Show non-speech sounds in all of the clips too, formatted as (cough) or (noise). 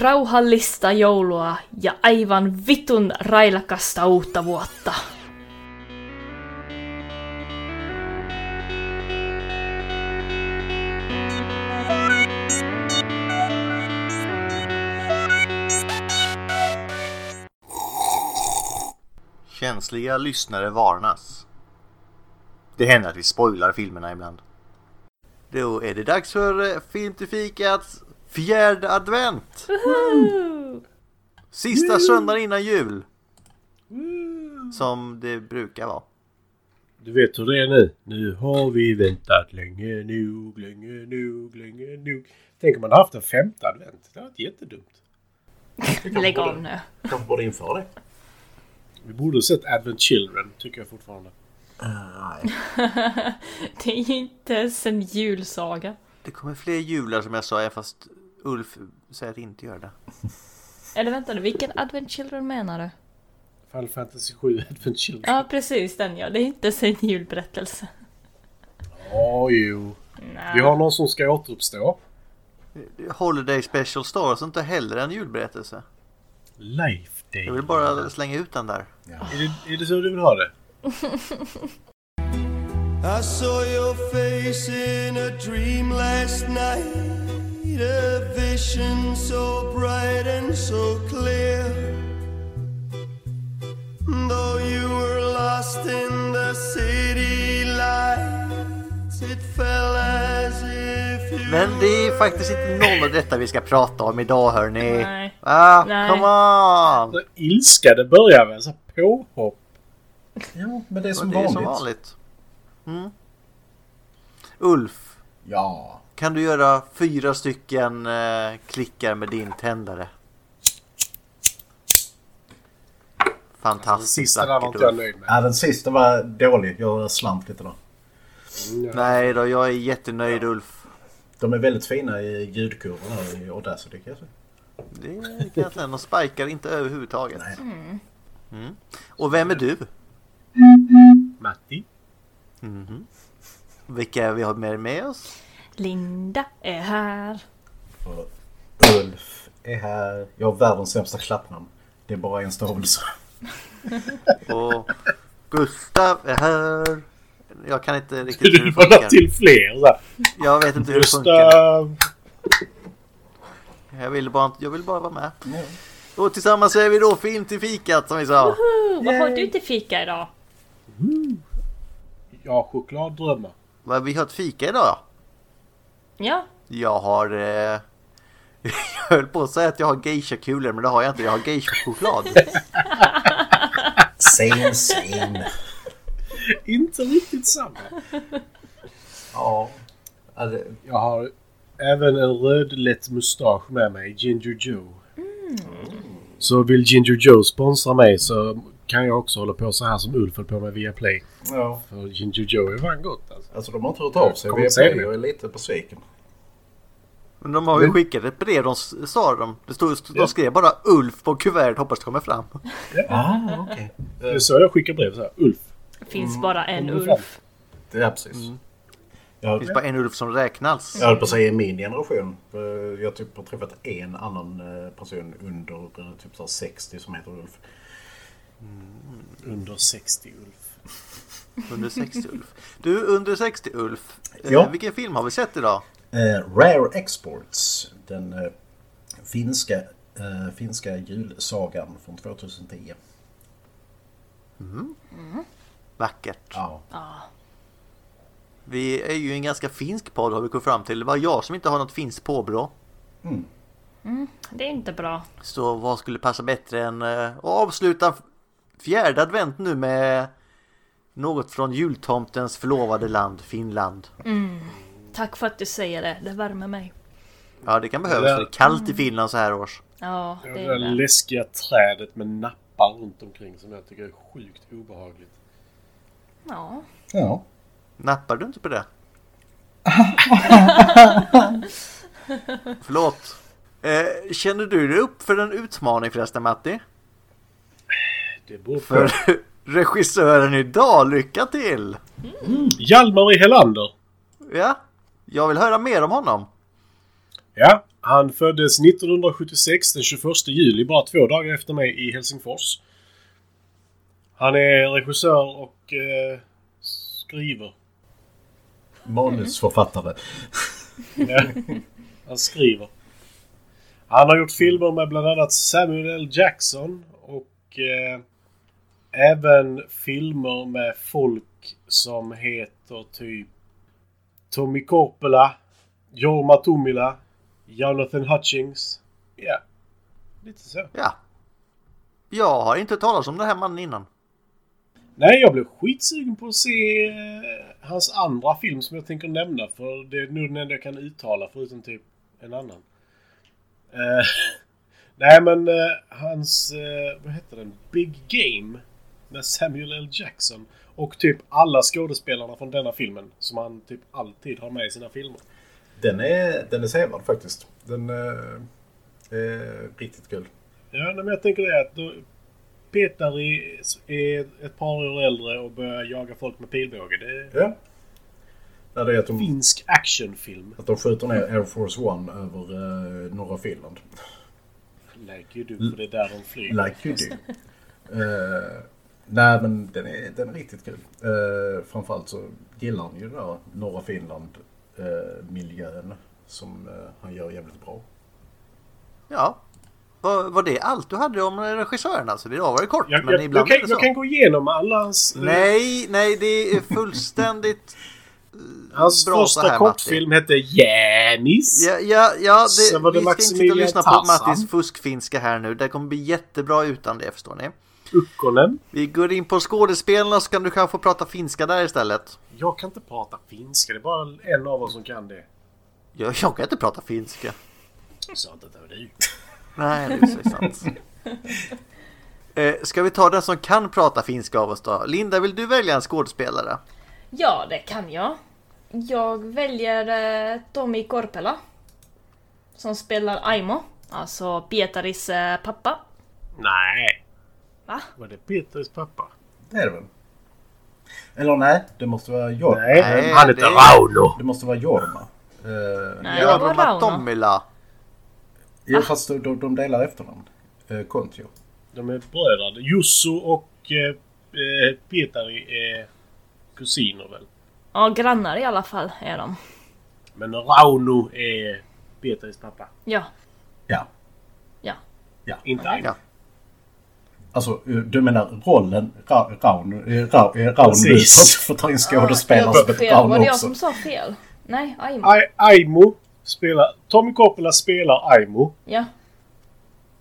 rauhallista joulua ja aivan vitun railakasta uutta vuotta. Känsliga lyssnare varnas. Det händer att vi spoilar filmerna ibland. Då är det dags för Film till fikats fjärde advent! Sista söndagen innan jul! Som det brukar vara. Du vet hur det är nu. Nu har vi väntat länge nog, länge nog, länge nog. Tänk om man haft en femte advent. Det hade varit jättedumt. Lägg av nu. Kanske borde införa det. Vi borde ha sett Advent Children, tycker jag fortfarande. Nej. (laughs) Det är ju inte ens en julsaga. Det kommer fler jular som jag sa, fast Ulf säger att inte gör det. (laughs) Eller vänta nu, vilken Advent Children menar du? Final Fantasy 7 Advent Children. Ja, precis den ja. Det är inte en julberättelse. Åh jo. Nej. Vi har någon som ska återuppstå. Holiday Special Stars är inte heller en julberättelse. Life Day. Jag vill bara slänga ut den där. Är det, är det så du vill ha det? (laughs) I saw your face in a dream last night, a vision so bright and so clear. Though you were lost in the city lights, it felt as if you Men det är faktiskt inte någon av detta vi ska prata om idag hörni. Nej. Ah, Nej. come on! Så ilska det börjar med. Så påhopp. Ja, men det är som det är vanligt. som vanligt. Mm. Ulf, Ja. Kan du göra fyra stycken eh, klickar med din tändare? Den Fantastiskt sista där var vackert inte jag ja, den sista var dålig. Jag slant lite då. Mm, Nej då, jag är jättenöjd Ulf. De är väldigt fina i ljudkurvorna i Audacity kan jag säga. Det kan jag säga. De spikar inte överhuvudtaget. Nej. Mm. Och vem är du? Matti. Mhm. Vilka är vi har med, med oss? Linda är här. Och Ulf är här. Jag har världens sämsta klappnamn. Det är bara en stavelse. (laughs) Och Gustav är här. Jag kan inte riktigt hur Du det får la funkar. till fler. Jag vet inte hur det funkar. Jag vill bara, jag vill bara vara med. Och tillsammans är vi då Film till fikat som vi sa. Oh, vad har du till fika idag? Jag har chokladdrömmar. Vad, Vi har ett fika idag. Ja, Jag har... Eh, (laughs) jag höll på att säga att jag har geisha-kulor men det har jag inte. Jag har geisha-choklad. (laughs) Same same. Inte riktigt samma. Ja. Det- Jag har även en rödlätt mustasch med mig, Ginger Joe. Så vill Ginger Joe sponsra mig så kan jag också hålla på så här som Ulf höll på med via Play. ja. För Ginger Joe är fan gott alltså. Alltså de har inte hört av sig. Kommer Vi är säga på. det. Jag är lite besviken. Men de har ju skickat ett brev. De sa de. Det stod, de skrev bara Ulf på kuvertet. Hoppas det kommer fram. Ah, okej. Det är så jag skickar brev så här. Ulf. finns bara en. Ulf. Det är precis. Det Jag, finns bara en Ulf som räknas. jag höll på att säga i min generation. Jag typ har träffat en annan eh, person under eh, typ så här 60 som heter Ulf. Under 60 Ulf. Under 60 Ulf. Du, under 60 Ulf. Eh, Ja. Vilken film har vi sett idag? Eh, Rare Exports. Den eh, finska, eh, finska julsagan från 2010. Vackert. Ja. Vi är ju en ganska finsk podd har vi kommit fram till. Det var jag som inte har något finskt påbrå. Det är inte bra. Så vad skulle passa bättre än eh, att avsluta fjärde advent nu med något från jultomtens förlovade land, Finland. Tack för att du säger det. Det värmer mig. Ja, det kan behövas. Det är kallt i Finland så här års. Ja, Det det där är det. läskiga trädet med nappar runt omkring som jag tycker är sjukt obehagligt. Ja. ja. Nappar du inte på det? (laughs) Förlåt. Eh, känner du dig upp för en utmaning förresten Matti? Det beror på. För (laughs) regissören idag, lycka till! Hjalmar i Helander. Ja, jag vill höra mer om honom. Ja, Han föddes 1976 den 21 juli, bara två dagar efter mig i Helsingfors. Han är regissör och eh, skriver. Manusförfattare. Ja, han skriver. Han har gjort filmer med bland annat Samuel L. Jackson och eh, även filmer med folk som heter typ Tommy Korpela, Jorma Tomila, Jonathan Hutchings. Ja, lite så. Ja. Jag har inte talat om den här mannen innan. Nej, jag blev skitsugen på att se eh, hans andra film som jag tänker nämna för det är nog den enda jag kan uttala förutom typ en annan. Eh, (laughs) nej men eh, hans, eh, vad heter den? Big Game med Samuel L. Jackson och typ alla skådespelarna från denna filmen som han typ alltid har med i sina filmer. Den är, den är sevärd faktiskt. Den eh, är riktigt kul. Ja, men jag tänker det att då, Peter är, är ett par år äldre och börjar jaga folk med pilbåge. Det är Ja. Ja, det är att de, finsk actionfilm. att de skjuter ner Air Force One över eh, norra Finland. Like you do, för det är där de flyger. Like you do. (laughs) Eh, nej men den är, den är riktigt kul. Uh, framförallt så gillar han ju den där norra Finland eh, miljön som eh, han gör jävligt bra. Ja. Var, var det allt du hade om regissören alltså? Det var det kort, Jag, men jag, ibland jag, är kan, det så. jag kan gå igenom alla hans... Nej, nej, det är fullständigt (laughs) Hans bra första här, kortfilm hette Janis. Ja, ja, ja det, var det vi ska inte sitta och lyssna på. Mattis fuskfinska här nu. Det kommer bli jättebra utan det, förstår ni. Ukkonen. Vi går in på skådespelarna så kan du kanske få prata finska där istället. Jag kan inte prata finska. Det är bara en av oss som kan det. Jag, jag kan inte prata finska. Jag sa inte att det var du. Nej, det är så sant. (laughs) Eh, ska vi ta den som kan prata finska av oss då? Linda, vill du välja en skådespelare? Ja, det kan jag. Jag väljer eh, Tommy Korpela. Som spelar Aimo. Alltså Pietaris eh, pappa. Nej. Va? Var det Peters pappa? Det är det väl? Eller nej, det måste vara Jorma. Nej, Nej, han heter det- Rauno. Det måste vara Jorma. Uh, Nej, Jorma Rauno. Tommila. ja, fast de, de delar efternamn. Uh, Kontio. De är bröder. Jussu och eh, eh, Pietari är kusiner väl? Ja, grannar i alla fall är de. Men Rauno är Peters pappa. Ja, Ja. ja. Ja. Inte Aino. Ja. Alltså, eh, du menar rollen Ra- Raun, eh, Ra- eh, Raun (laughs) för att ta in skådespelare som fel. Raun Var det jag också. som sa fel? Nej, Aimo. Ai- Aimo spelar... Tommy Korpela spelar Aimo. Ja.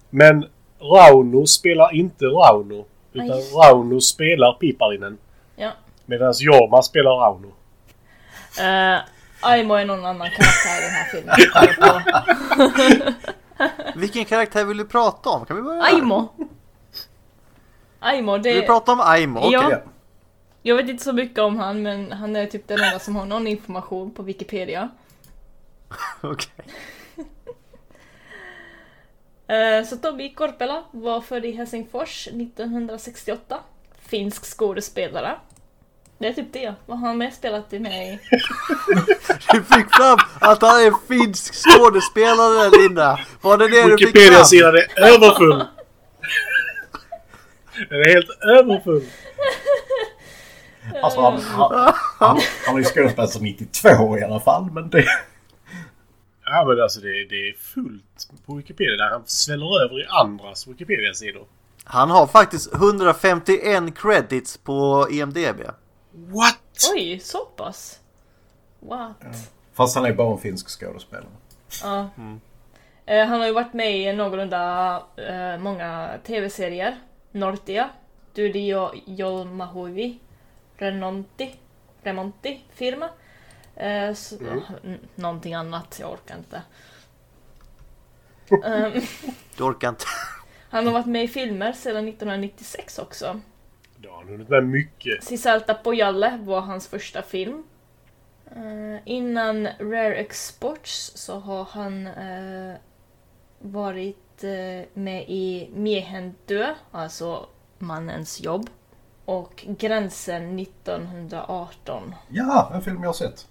Men Rauno spelar inte Rauno. Utan Nej. Rauno spelar Piparinen. Ja. Medan Jorma spelar Rauno. Uh, Aimo är någon annan karaktär i den här filmen. (laughs) Vilken karaktär vill du prata om? Kan vi börja? Aimo! Aimo, det... prata om Aimo? Okej. Ja. Ja. Jag vet inte så mycket om han men han är typ den enda som har någon information på Wikipedia. (laughs) Okej. (laughs) Eh, Så Tommy Korpela var född i Helsingfors 1968. Finsk skådespelare. Det är typ det. Vad har han med spelat i i? (laughs) Du fick fram att han är finsk skådespelare Linda. Var det det du fick fram? Wikipedia-sidan är överfull! Den är helt överfull! Alltså han, han, han, han har ju skådespelat som 92 i alla fall, men det... Ja men alltså det, det är fullt på Wikipedia där han sväller över i andras Wikipedia-sidor. Han har faktiskt 151 credits på IMDB. What? Oj, så pass? What? Fast han är bara en finsk skådespelare. Ja. Eh, Han har ju varit med i någorlunda eh, många tv-serier. Nortia, Studio Jolmahuvi, Renonti, Remonti firma. Eh, s- n- någonting annat, jag orkar inte. (laughs) Ehm, Du orkar inte. (laughs) han har varit med i filmer sedan 1996 också. Då har han hunnit med mycket. Sisalta Pojalle var hans första film. Eh, innan Rare Exports så har han eh, varit eh, med i Miehen dö, alltså Mannens jobb. Och Gränsen 1918. Ja, en film jag har sett.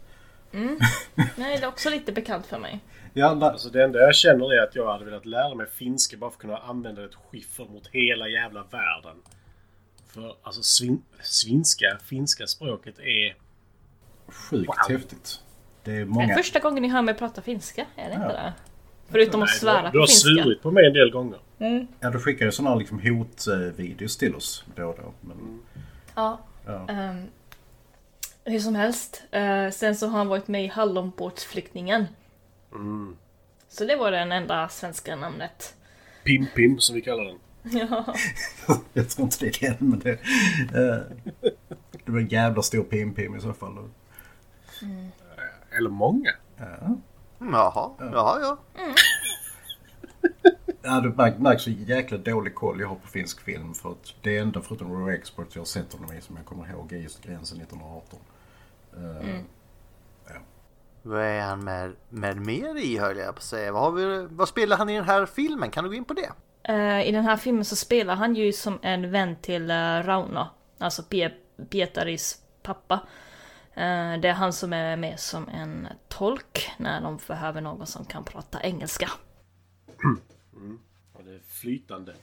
Nej, det är också lite bekant för mig. Ja, Alltså det enda jag känner är att jag hade velat lära mig finska bara för att kunna använda ett skiffer mot hela jävla världen. För alltså svin, svinska, finska språket är... sjukt Wow. häftigt. Det är Det är många... första gången ni hör mig prata finska, är det inte Ja. det? Förutom att svära du, på du har finska. svurit på mig en del gånger. Ja, du skickar ju sådana liksom hotvideos till oss då och då. Men, Ja. ja. ehm, hur som helst. eh, sen så har han varit med i Hallonbåtsflyktingen. Mm. Så det var den enda svenska namnet. Pim Pim som vi kallar den. (laughs) Ja. (laughs) Jag tror inte det är den, men det... eh, det var en jävla stor pim-pim i så fall. Eller många. Ja. Jaha, jaha ja. Ja, (laughs) du märker så jäkla dålig koll jag har på finsk film. För att det enda förutom Raw Export jag har sett honom i som jag kommer ihåg är just Gränsen 1918. Eh, Vad är han med, med mer i höll jag på att säga. Vad, har vi, vad spelar han i den här filmen? Kan du gå in på det? Eh, I den här filmen så spelar han ju som en vän till uh, Rauno. Alltså Pie- Pietaris pappa. Eh, det är han som är med som en tolk när de behöver någon som kan prata engelska. Och det är flytande.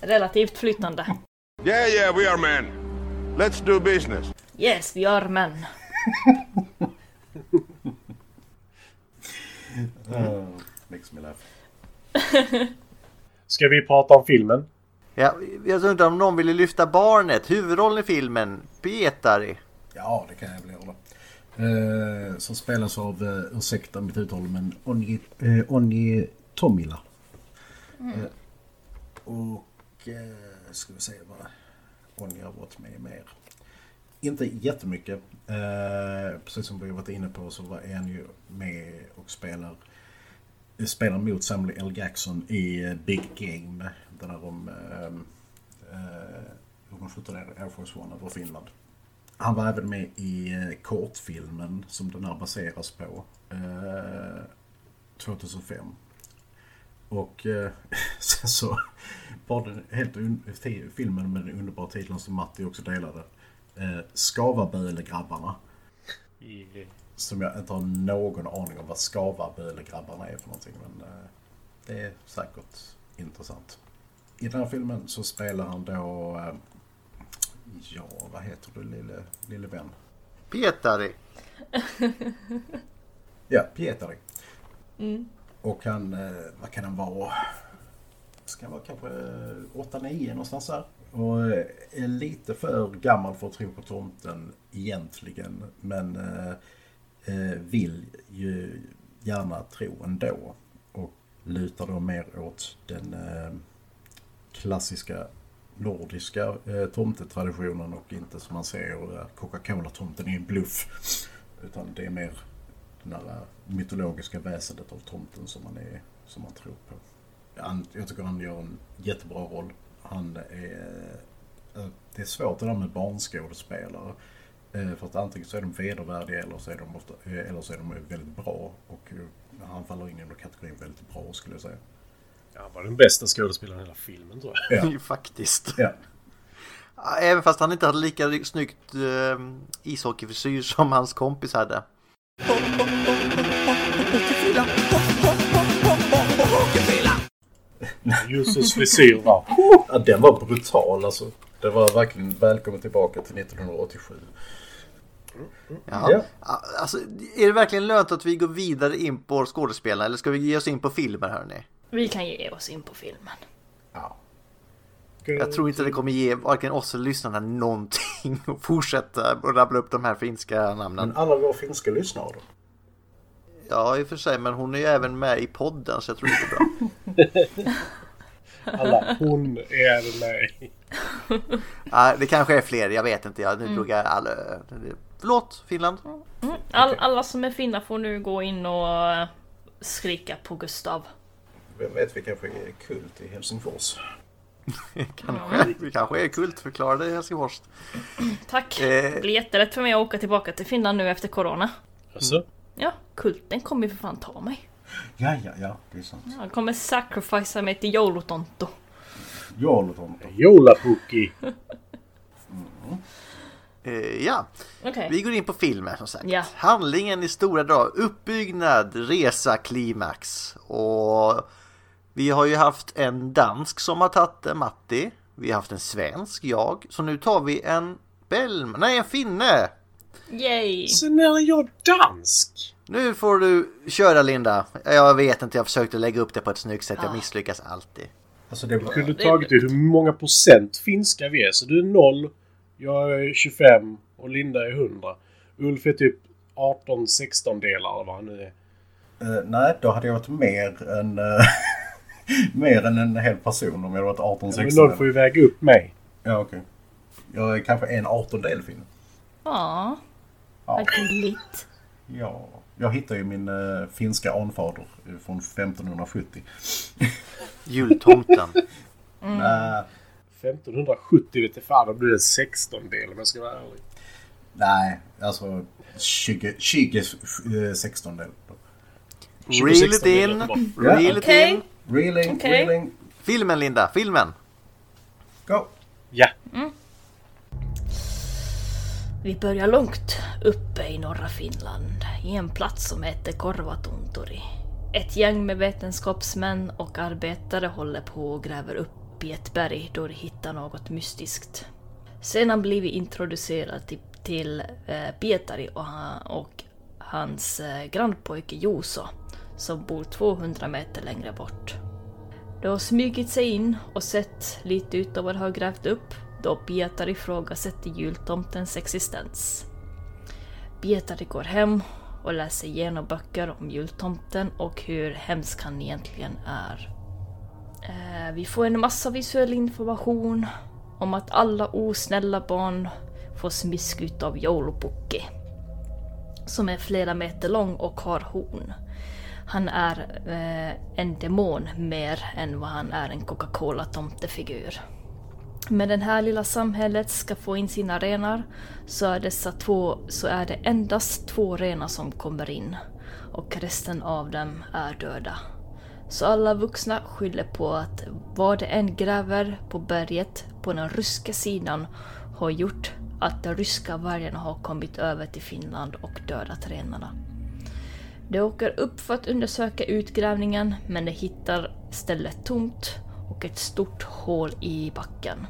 Relativt flytande. Yeah, yeah, we are men. Let's do business. Yes, vi är män. uh, makes me laugh. (laughs) Ska vi prata om filmen? Ja, jag undrar om någon ville lyfta barnet, huvudrollen i filmen, Pietari. Ja, det kan jag väl göra. Eh, som spelas av, uh, ursäkta mitt uttal, men Onji, uh, Onji Tomila. Eh, och uh, ska vi se vad Onji har varit med mer. Inte jättemycket. Uh, precis som vi har varit inne på så var han ju med och spelar spelar mot Samuel L. Jackson i eh, Big Game. Den där om uh, hur man skjuter ner Air Force One över Finland. Han var även med i eh, kortfilmen som den här baseras på. Eh, 2005. Och eh, (laughs) sen så var den helt filmen med den underbara titeln som Matti också delade. Eh, Skavabölegrabbarna. I, Som jag inte har någon aning om vad Skavabölegrabbarna är för någonting. Men eh, det är säkert intressant. I den här filmen så spelar han då... Eh, ja, vad heter du lille, lille vän? Pietari. (laughs) Ja, Pietari. Och han, eh, vad kan han vara? Ska han vara kanske eh, 8-9 någonstans där. Och eh, är lite för gammal för att tro på tomten egentligen. Men eh, eh, vill ju gärna tro ändå. Och lutar då mer åt den eh, klassiska nordiska eh, tomtetraditionen och inte som man ser eh, Coca-Cola-tomten är en bluff. Utan det är mer det där mytologiska väsendet av tomten som man, är, som man tror på. Han, jag tycker han gör en jättebra roll. Han är... eh, Det är svårt det där med barnskådespelare. Eh, För att antingen så är de vedervärdiga eller så är de, ofta, eh, eller så är de väldigt bra. Och eh, han faller in under kategorin väldigt bra skulle jag säga ja, han var den bästa skådespelaren i hela filmen tror jag. Ja. (laughs) Faktiskt. Ja. Även fast han inte hade lika snyggt uh, ishockeyfrisyr som hans kompis hade. Justus frisyr var... ja, den var brutal alltså. Det var verkligen välkommen tillbaka till 1987. Ja. Ja. Alltså, är det verkligen lönt att vi går vidare in på skådespelarna eller ska vi ge oss in på filmer hörni? Vi kan ge oss in på filmen. Ja. Jag tror inte det kommer ge varken oss eller lyssnarna någonting (laughs) att fortsätta och rabbla upp de här finska namnen. Men alla våra finska lyssnare då? Ja, i och för sig, men hon är ju även med i podden så jag tror det är bra. (laughs) Alla hon är med. (laughs) Ja, det kanske är fler, jag vet inte. Jag, nu drog jag alla... Förlåt, Finland. All, alla som är finna får nu gå in och skrika på Gustav. Vem vet, vi kanske är kult i Helsingfors. (laughs) Kanske, det kanske är kultförklarade i Helsingfors. Tack! Eh. Det blir jättelätt för mig att åka tillbaka till Finland nu efter Corona. Alltså, Ja, kulten kommer ju för fan ta mig. Ja, ja, ja, det är sant. Han kommer sacrificea mig till Joulutonto. Joulutomta. Joulapukki. (laughs) Eh, ja, Okej. vi går in på filmen som sagt. Ja. Handlingen i stora drag, uppbyggnad, resa, klimax. Och vi har ju haft en dansk som har tagit det, Matti. Vi har haft en svensk, jag. Så nu tar vi en Belm, nej en finne. Yay! Sen är jag dansk! Nu får du köra Linda. Jag vet inte, jag försökte lägga upp det på ett snyggt sätt. Jag misslyckas alltid. Alltså det var... kunde tagit hur många procent finska vi är. Så du är 0, jag är 25 och Linda är 100. Ulf är typ 18-16 delar vad han nu är. Eh, nej, då hade jag varit mer än... eh, (laughs) (laughs) mer än en hel person om jag hade varit 18 Men 16 någon får ju väga upp mig. Ja, okej. Jag är kanske en artondel finne. Ja, Ja. vad gulligt. ja. Jag hittade ju min uh, finska anfader från 1570. (laughs) Jultomten. (laughs) Nej, 1570 vet jag fan, då blir det en 16 del om jag ska vara ärlig. nej, alltså 20, 20 eh, 16 del. Reel it 16 del in. Reel it in. Reeling, Okej. reeling, Filmen Linda, filmen. go! Ja. Vi börjar långt uppe i norra Finland, i en plats som heter Korvatunturi. Ett gäng med vetenskapsmän och arbetare håller på och gräver upp i ett berg då de hittar något mystiskt. Sedan blir vi introducerade till, till eh, Pietari och, han, och hans eh, grannpojke Juso, som bor 200 meter längre bort. De har smugit sig in och sett lite utav vad de har grävt upp då Pietari ifrågasätter jultomtens existens. Pietari går hem och läser igenom böcker om jultomten och hur hemsk han egentligen är. Eh, vi får en massa visuell information om att alla osnälla barn får smisk utav Joulupukki. Som är flera meter lång och har horn. Han är eh, en demon mer än vad han är en Coca-Cola-tomtefigur. Men det här lilla samhället ska få in sina renar så är, dessa två, så är det endast två renar som kommer in och resten av dem är döda. Så alla vuxna skyller på att vad det än gräver på berget på den ryska sidan har gjort att de ryska vargarna har kommit över till Finland och dödat renarna. De åker upp för att undersöka utgrävningen men de hittar stället tomt och ett stort hål i backen.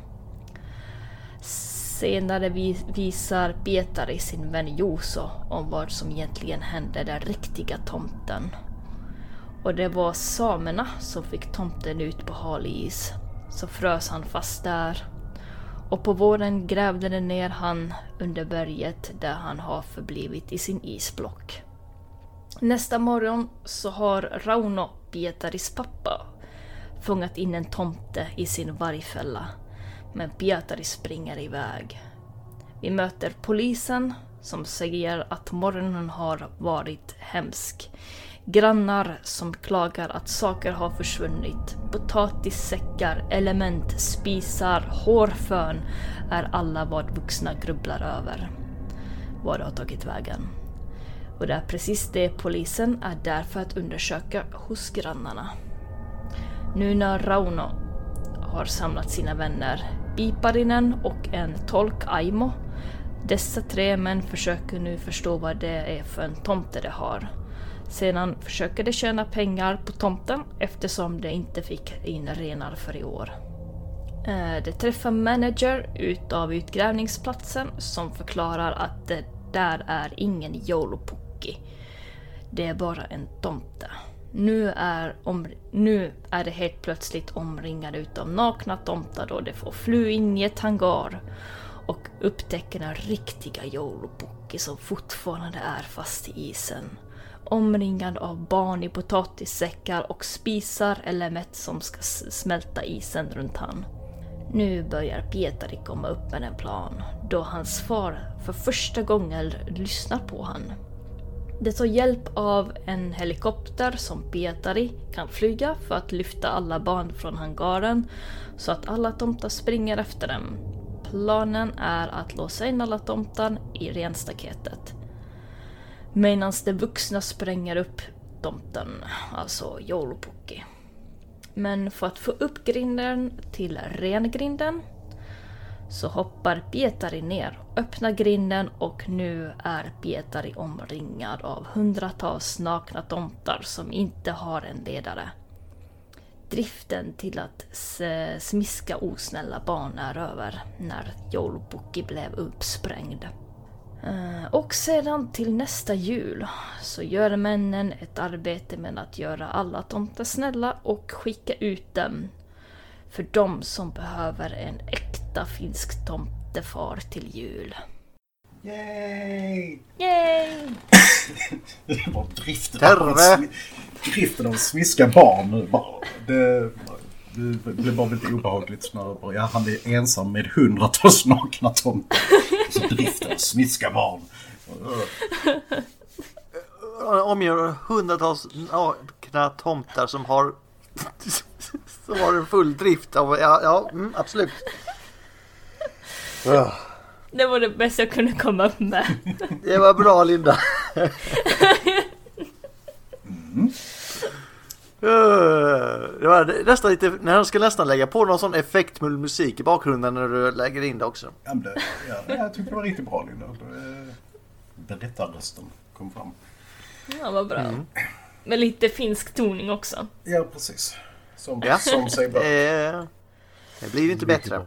Senare visar Pietari sin vän Juso om vad som egentligen hände den riktiga tomten. Och det var samerna som fick tomten ut på hal is. Så frös han fast där. Och på våren grävde de ner han under berget där han har förblivit i sin isblock. Nästa morgon så har Rauno, Pietaris pappa, fångat in en tomte i sin vargfälla. Men Pietari springer iväg. Vi möter polisen som säger att morgonen har varit hemsk. Grannar som klagar att saker har försvunnit. Potatissäckar, element, spisar, hårfön är alla vad vuxna grubblar över. Vad det har tagit vägen. Och det är precis det polisen är där för att undersöka hos grannarna. Nu när Rauno har samlat sina vänner, Piparinen och en tolk Aimo. Dessa tre män försöker nu förstå vad det är för en tomte de har. Sedan försöker de tjäna pengar på tomten eftersom de inte fick in renar för i år. Eh, de träffar manager utav utgrävningsplatsen som förklarar att det där är ingen Joulupukki. Det är bara en tomte. Nu är, om, nu är det helt plötsligt omringade utav nakna tomtar då de får fly in i ett hangar och upptäcker den riktiga Joulupukki som fortfarande är fast i isen. Omringad av barn i potatissäckar och spisar eller mätt som ska smälta isen runt han. Nu börjar Pietari komma upp med en plan, då hans far för första gången lyssnar på han. Det tar hjälp av en helikopter som Pietari kan flyga för att lyfta alla barn från hangaren så att alla tomtar springer efter dem. Planen är att låsa in alla tomtar i renstaketet. Medan de vuxna spränger upp tomten, alltså Joulupukki. Men för att få upp grinden till rengrinden så hoppar Pietari ner, öppnar grinden och nu är Pietari omringad av hundratals nakna tomtar som inte har en ledare. Driften till att smiska osnälla barn är över när Joulpukki blev uppsprängd. Eh, och sedan till nästa jul så gör männen ett arbete med att göra alla tomtar snälla och skicka ut dem för de som behöver en äkta finsk tomtefar till jul. Yay! Yay! (laughs) Det var driften Terve! av, driften av smiska barn nu. Bara, det, det blev bara lite obehagligt snarare. Bara, Ja, han är ensam med hundratals nakna tomtar. Så driften att smiska barn. Omger hundratals nakna tomtar som har som har en full drift av, ja, ja mm, absolut. Det var det bästa jag kunde komma upp med. Det var bra Linda. Eh, Det var nästan lite, när jag ska nästan lägga på någon sån effektfull musik i bakgrunden när du lägger in det också. Ja, det, ja, jag tyckte det var riktigt bra Linda. Det- Berättarrösten kom fram. Ja, vad bra. Med lite finsk toning också. Ja, precis. Som, Ja. som sig bör. Eh, Det blir inte bättre.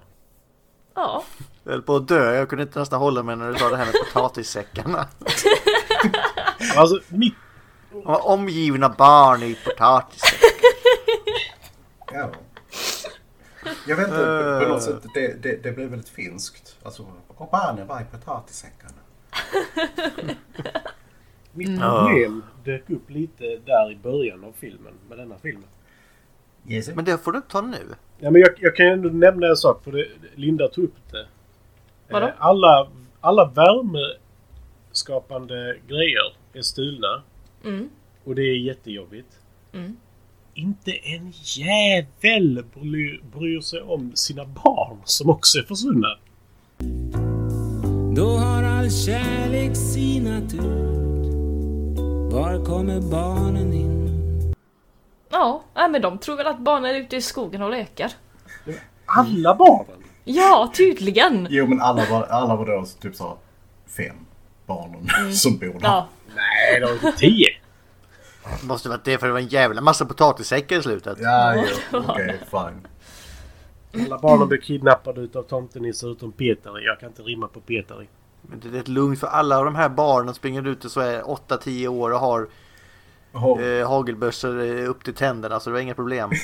Ja, Jag höll på att dö, jag kunde inte nästan hålla mig när du sa det här med potatissäckarna. (laughs) Alltså, mitt... De var omgivna barn i potatissäckar. Ja. Jag vet inte, på något sätt, det, det, det blev väldigt finskt. Alltså, och barnen var i potatissäckarna. (laughs) Mitt Ja. problem dök upp lite där i början av filmen, med denna filmen. Yes. Men det får du ta nu. Ja, men jag, jag kan ju ändå nämna en sak, för det, Linda tog upp det. Vadå? Eh, Alla, alla värmeskapande grejer är stulna. Mm. Och det är jättejobbigt. Mm. Inte en jävel bryr, bryr sig om sina barn som också är försvunna. Då har all kärlek sinat ut. Var kommer barnen in? Ja nej, men de tror väl att barnen är ute i skogen och leker. Alla barnen! Ja, tydligen! Jo, men alla var, alla var då typ så fem barnen som bor där. Ja, Nej, de är inte tio. Det måste varit det för det var en jävla massa potatissäckar i slutet. Ja, jo, okej, fine. Alla barnen blev kidnappade utav tomtenissar utom Petari. Jag kan inte rimma på Petari. Men det är ett lugnt för alla de här barnen springer ut och så är 8-10 år och har. Eh, hagelbössor eh, upp till tänderna så det var inga problem. (laughs)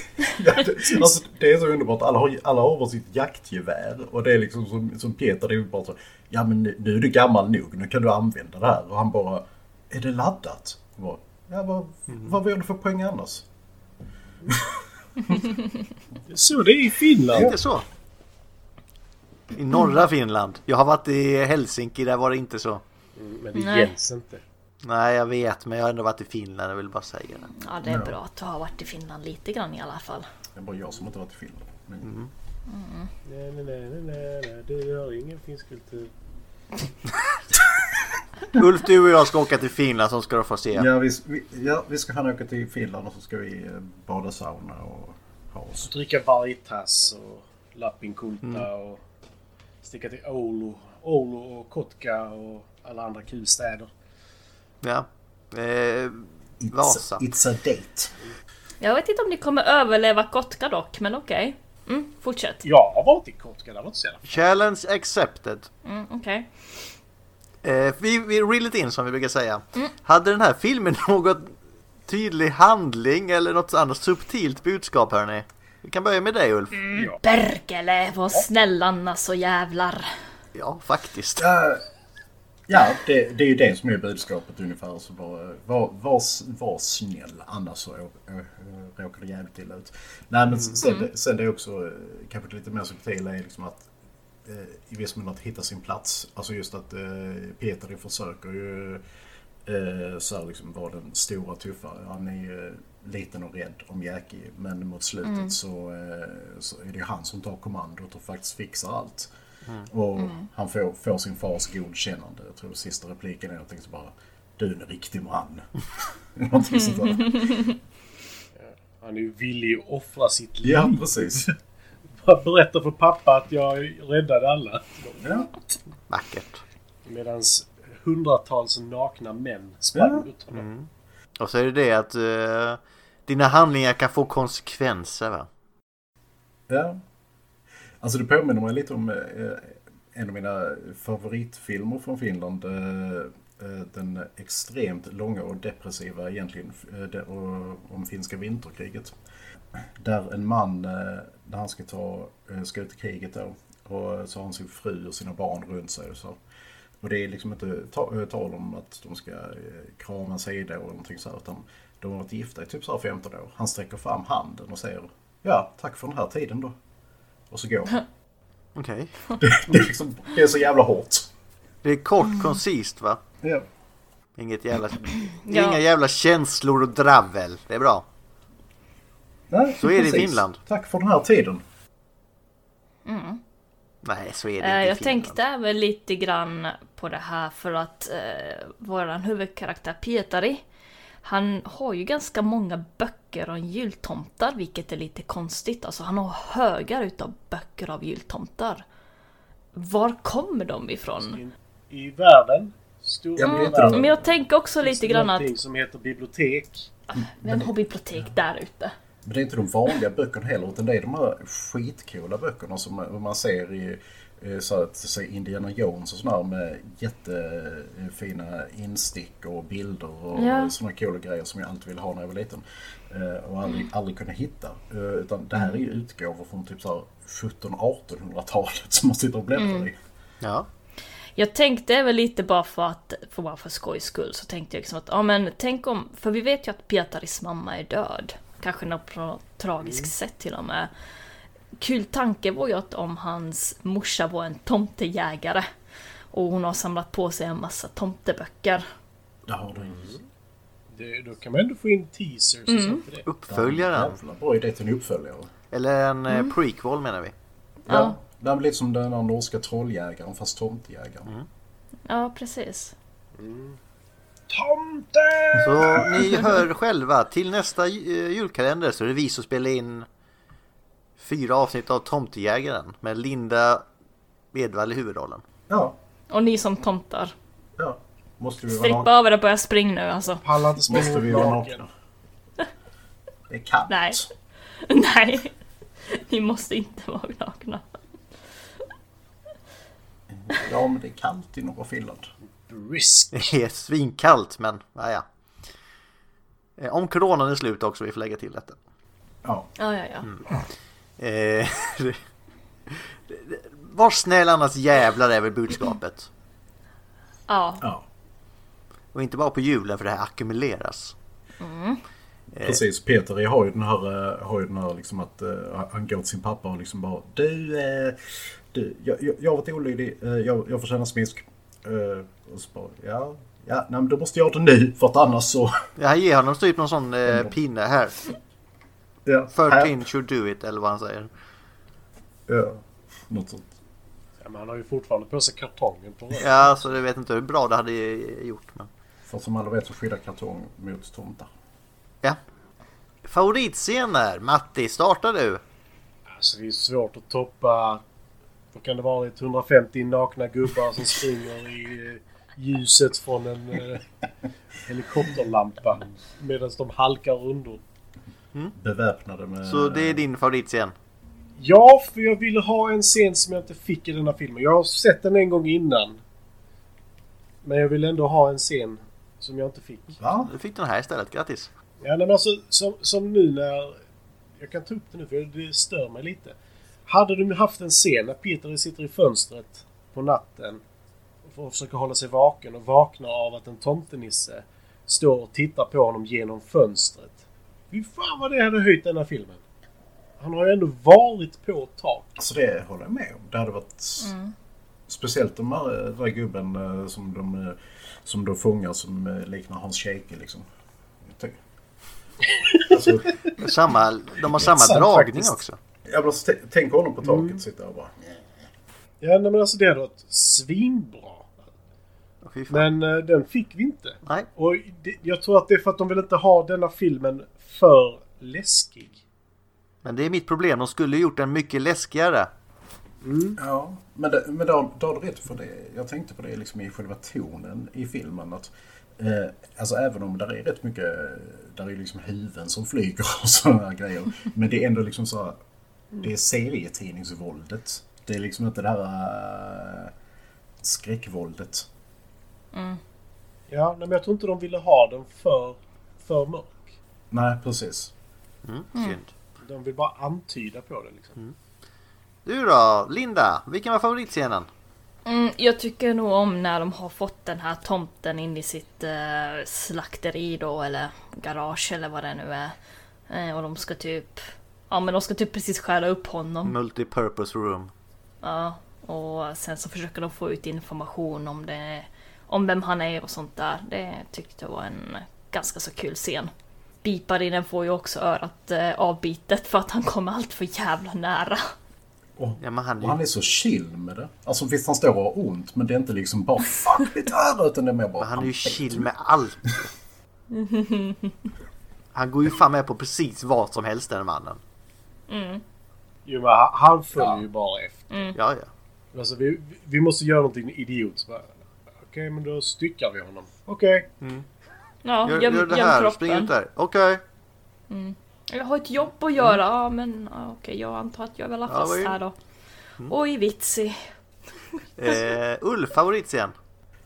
Ja, det, alltså, det är så underbart. Alla har, alla har varsitt jaktgevär. Och det är liksom som, som Peter, det är bara så. Ja men nu, nu är du gammal nog, nu kan du använda det här. Och han bara, är det laddat? Bara, ja vad, vad vill du för poäng annars? (laughs) Så det är i Finland. Inte så. I norra Finland. Jag har varit i Helsinki, där var det inte så. Mm, Men det Nej. gälls inte. Nej, jag vet, men jag har ändå varit i Finland, jag vill bara säga det. ja det är bra att du har varit i Finland lite grann i alla fall. Det är bara jag som inte varit i Finland. Men, Nej, nej, nej, nej, nej, nej. Du har ingen finsk kultur. Ulf, du och jag ska åka till Finland så ska du få se. ja, vi, vi, ja, vi ska fan åka till Finland och så ska vi eh, bada sauna och ha oss. Dricka vargtass och lappinkulta och sticka till Oulu. Oulu och Kotka och alla andra kul städer. Ja. Eh, Vasa. It's, it's a date. Jag vet inte om ni kommer överleva Kotka dock, men okej. Mm, fortsätt. Jag har varit i Kotka, det var inte så Challenge accepted. Mm, okej. Eh, vi, vi reel it in som vi brukar säga. Hade den här filmen (laughs) någon tydlig handling eller något annat subtilt budskap hörni? Vi kan börja med dig Ulf. Ja. Perkele, vad snällarna så jävlar. Ja, faktiskt. Ja, ja det, det är ju det som är budskapet ungefär. Så bara, var, var, var snäll, annars så råkar det jävligt illa ut. Nej, men sen, sen det är också eh, kanske lite mer subtila är liksom att eh, i viss mån att hitta sin plats. Alltså just att eh, Peter försöker ju eh, så här liksom vara den stora tuffa. Han är ju liten och rädd om Jackie men mot slutet så, eh, så är det ju han som tar kommandot och faktiskt fixar allt. Och han får, får sin fars godkännande. Jag tror sista repliken är någonting som bara Du är en riktig man. (laughs) någonting sånt där. Han är ju villig att offra sitt liv. Ja, precis. berättar för pappa att jag räddade alla. Ja. Vackert. Medan hundratals nakna män sprang Ja. mot honom. Och så är det det att eh, dina handlingar kan få konsekvenser va? Ja. Alltså det påminner mig lite om eh, eh, en av mina favoritfilmer från Finland. Eh, eh den extremt långa och depressiva egentligen eh, det, och, om finska vinterkriget. Där en man, eh, när han ska, ta, eh, ska ut i kriget då, och så har han sin fru och sina barn runt sig och så. Och det är liksom inte ta, eh, tal om att de ska eh, krama sig då eller någonting så här, utan de har varit gifta i typ så här 15 år. Han sträcker fram handen och säger Ja, tack för den här tiden då. Och så går. (laughs) Okej. det, det, är liksom, det är så jävla hårt. Det är kort, koncist va? Ja. Inget jävla... (clears throat) Ja. Inga jävla känslor och dravel. Det är bra. Nej, Så är det i precis. Finland. Tack för den här tiden. Nej, så är det Eh, inte i jag Finland. tänkte även lite grann på det här för att eh, våran huvudkaraktär Pietari han har ju ganska många böcker om jultomtar, vilket är lite konstigt. Alltså han har högar utav böcker av jultomtar. Var kommer de ifrån? I, I världen. Stora av de- Men jag tänker också finns lite det grann att som heter bibliotek. vem har bibliotek där ute? Men det är inte de vanliga böckerna heller utan det är de här skitcoola böckerna som man ser i så att säga Indiana Jones och sådär med jättefina instick och bilder och Ja. sådana coola grejer som jag alltid ville ha när jag var liten. Eh, Och aldrig, aldrig kunde hitta. Eh, Utan det här är ju utgåvor från typ så här 1700-1800-talet som man sitter och bläddrar i. Ja. Jag tänkte väl lite bara för att, för bara för skojs skull, så tänkte jag liksom att, ja men tänk om, för vi vet ju att Pietaris mamma är död. Kanske något på något tragiskt sätt till och med. Kul tanke var ju att om hans morsa var en tomtejägare och hon har samlat på sig en massa tomteböcker. Där har du Det, då kan man ändå få in teasers och sånt för det. Uppföljaren. Bra idé till en uppföljare. Eller en Mm. eh, prequel menar vi. Ja. Det är lite som den här norska trolljägaren fast tomtejägaren. Ja, precis. Tomte! Så ni hör själva, till nästa eh, julkalender så är det vi som spelar in fyra avsnitt av Tomtejägaren med Linda Edvall i huvudrollen. Ja. Och ni som tomtar. ja. Måste vi vara Strippa över och börja springa nu alltså. Pallar inte springa Måste vi vara nakna? Det är kallt. Nej. (laughs) Nej. Ni måste inte vara nakna. Ja, men det är kallt i norra Finland. Brisk. (laughs) Det är svinkallt men naja. Eh, Om coronan är slut också, vi får lägga till detta. Ja. Ja, ja, ja. Eh, (laughs) Var snäll annars jävlar är väl budskapet. Ja, ja. Och inte bara på julen för det här ackumuleras. Precis, Peter har ju den här, eh, har ju den här liksom att uh, han går till sin pappa och liksom bara Du, eh, du jag, har varit olydig, eh, jag, jag förtjänar smisk. Eh, och så bara, ja, ja, nej men då måste jag göra det nu för att annars så... Jag ger honom typ någon sån eh, pinne här. Ja, 13 should do it eller vad han säger. Ja, något sånt. Ja, men han har ju fortfarande på sig kartongen på röven. Ja, så jag vet inte hur bra det hade gjort. Men... För som alla vet så skyddar kartong mot tomtar. Ja. Favoritscener? Matti, startar du? Alltså det är svårt att toppa... Vad kan det vara? 150 nakna gubbar som springer i eh, ljuset från en eh, (laughs) helikopterlampa. Medan de halkar under. Beväpnade med... Så det är din favoritscen? Ja, för jag ville ha en scen som jag inte fick i denna filmen. Jag har sett den en gång innan. Men jag vill ändå ha en scen som jag inte fick. Va? Du fick den här istället, grattis! Ja, men alltså som, som nu när... Jag kan ta upp det nu för det stör mig lite. Hade du haft en scen när Peter sitter i fönstret på natten och försöker hålla sig vaken och vaknar av att en tomtenisse står och tittar på honom genom fönstret. Fy fan vad det hade höjt denna filmen. Han har ju ändå varit på tak. Så det håller jag med om. Det hade varit... Speciellt de här, den där gubben eh, som de, eh, som de fångar som eh, liknar Hans Scheike liksom. Jag ty- (laughs) Alltså, Samma, de har samma Sant dragning faktiskt. också. jag bara t- tänk honom på taket sitta och bara... Ja, nej, men alltså det hade varit svinbra. Men eh, den fick vi inte. Nej, Och det, jag tror att det är för att de vill inte ha denna filmen för läskig. Men det är mitt problem, de skulle gjort den mycket läskigare. Ja, men, det, men då, då har du rätt för det. Jag tänkte på det liksom i själva tonen i filmen. Att, eh, alltså även om där är rätt mycket, där är liksom huvuden som flyger (laughs) och sådana grejer. Men det är ändå liksom så det är serietidningsvåldet. Det är liksom inte det här äh, skräckvåldet. Ja, nej, men jag tror inte de ville ha den för, för mörk. Nej, precis. Mm, synd. De vill bara antyda på det liksom. Du då, Linda? Vilken var favoritscenen? Mm, jag tycker nog om när de har fått den här tomten in i sitt eh, slakteri då eller garage eller vad det nu är. Eh, och de ska typ... Ja men de ska typ precis skära upp honom. Multipurpose room. Ja, och sen så försöker de få ut information om det, om vem han är och sånt där. Det tyckte jag var en ganska så kul scen. Biparinen får ju också örat eh, avbitet för att han kommer allt för jävla nära. Och, Ja, men han är och han är så chill med det. Alltså visst han står och har ont men det är inte liksom bara fuck mitt öra utan det är mer bara... Men han är ju chill med allt. Han går ju fan med på precis vad som helst den mannen. Jo, men han, han följer Ja. ju bara efter. Ja, ja. Alltså, vi, vi måste göra någonting idiot. Så bara, Okej, men då styckar vi honom. Okej. Ja, Gör, göm, gör det göm här, spring ut kroppen. där. Okej. Jag har ett jobb att göra. Ja, men ja, okej, jag antar att jag vill ha Ja, fast här då. Oj, vitsig. (laughs) Eh, Ulf, favoritscen?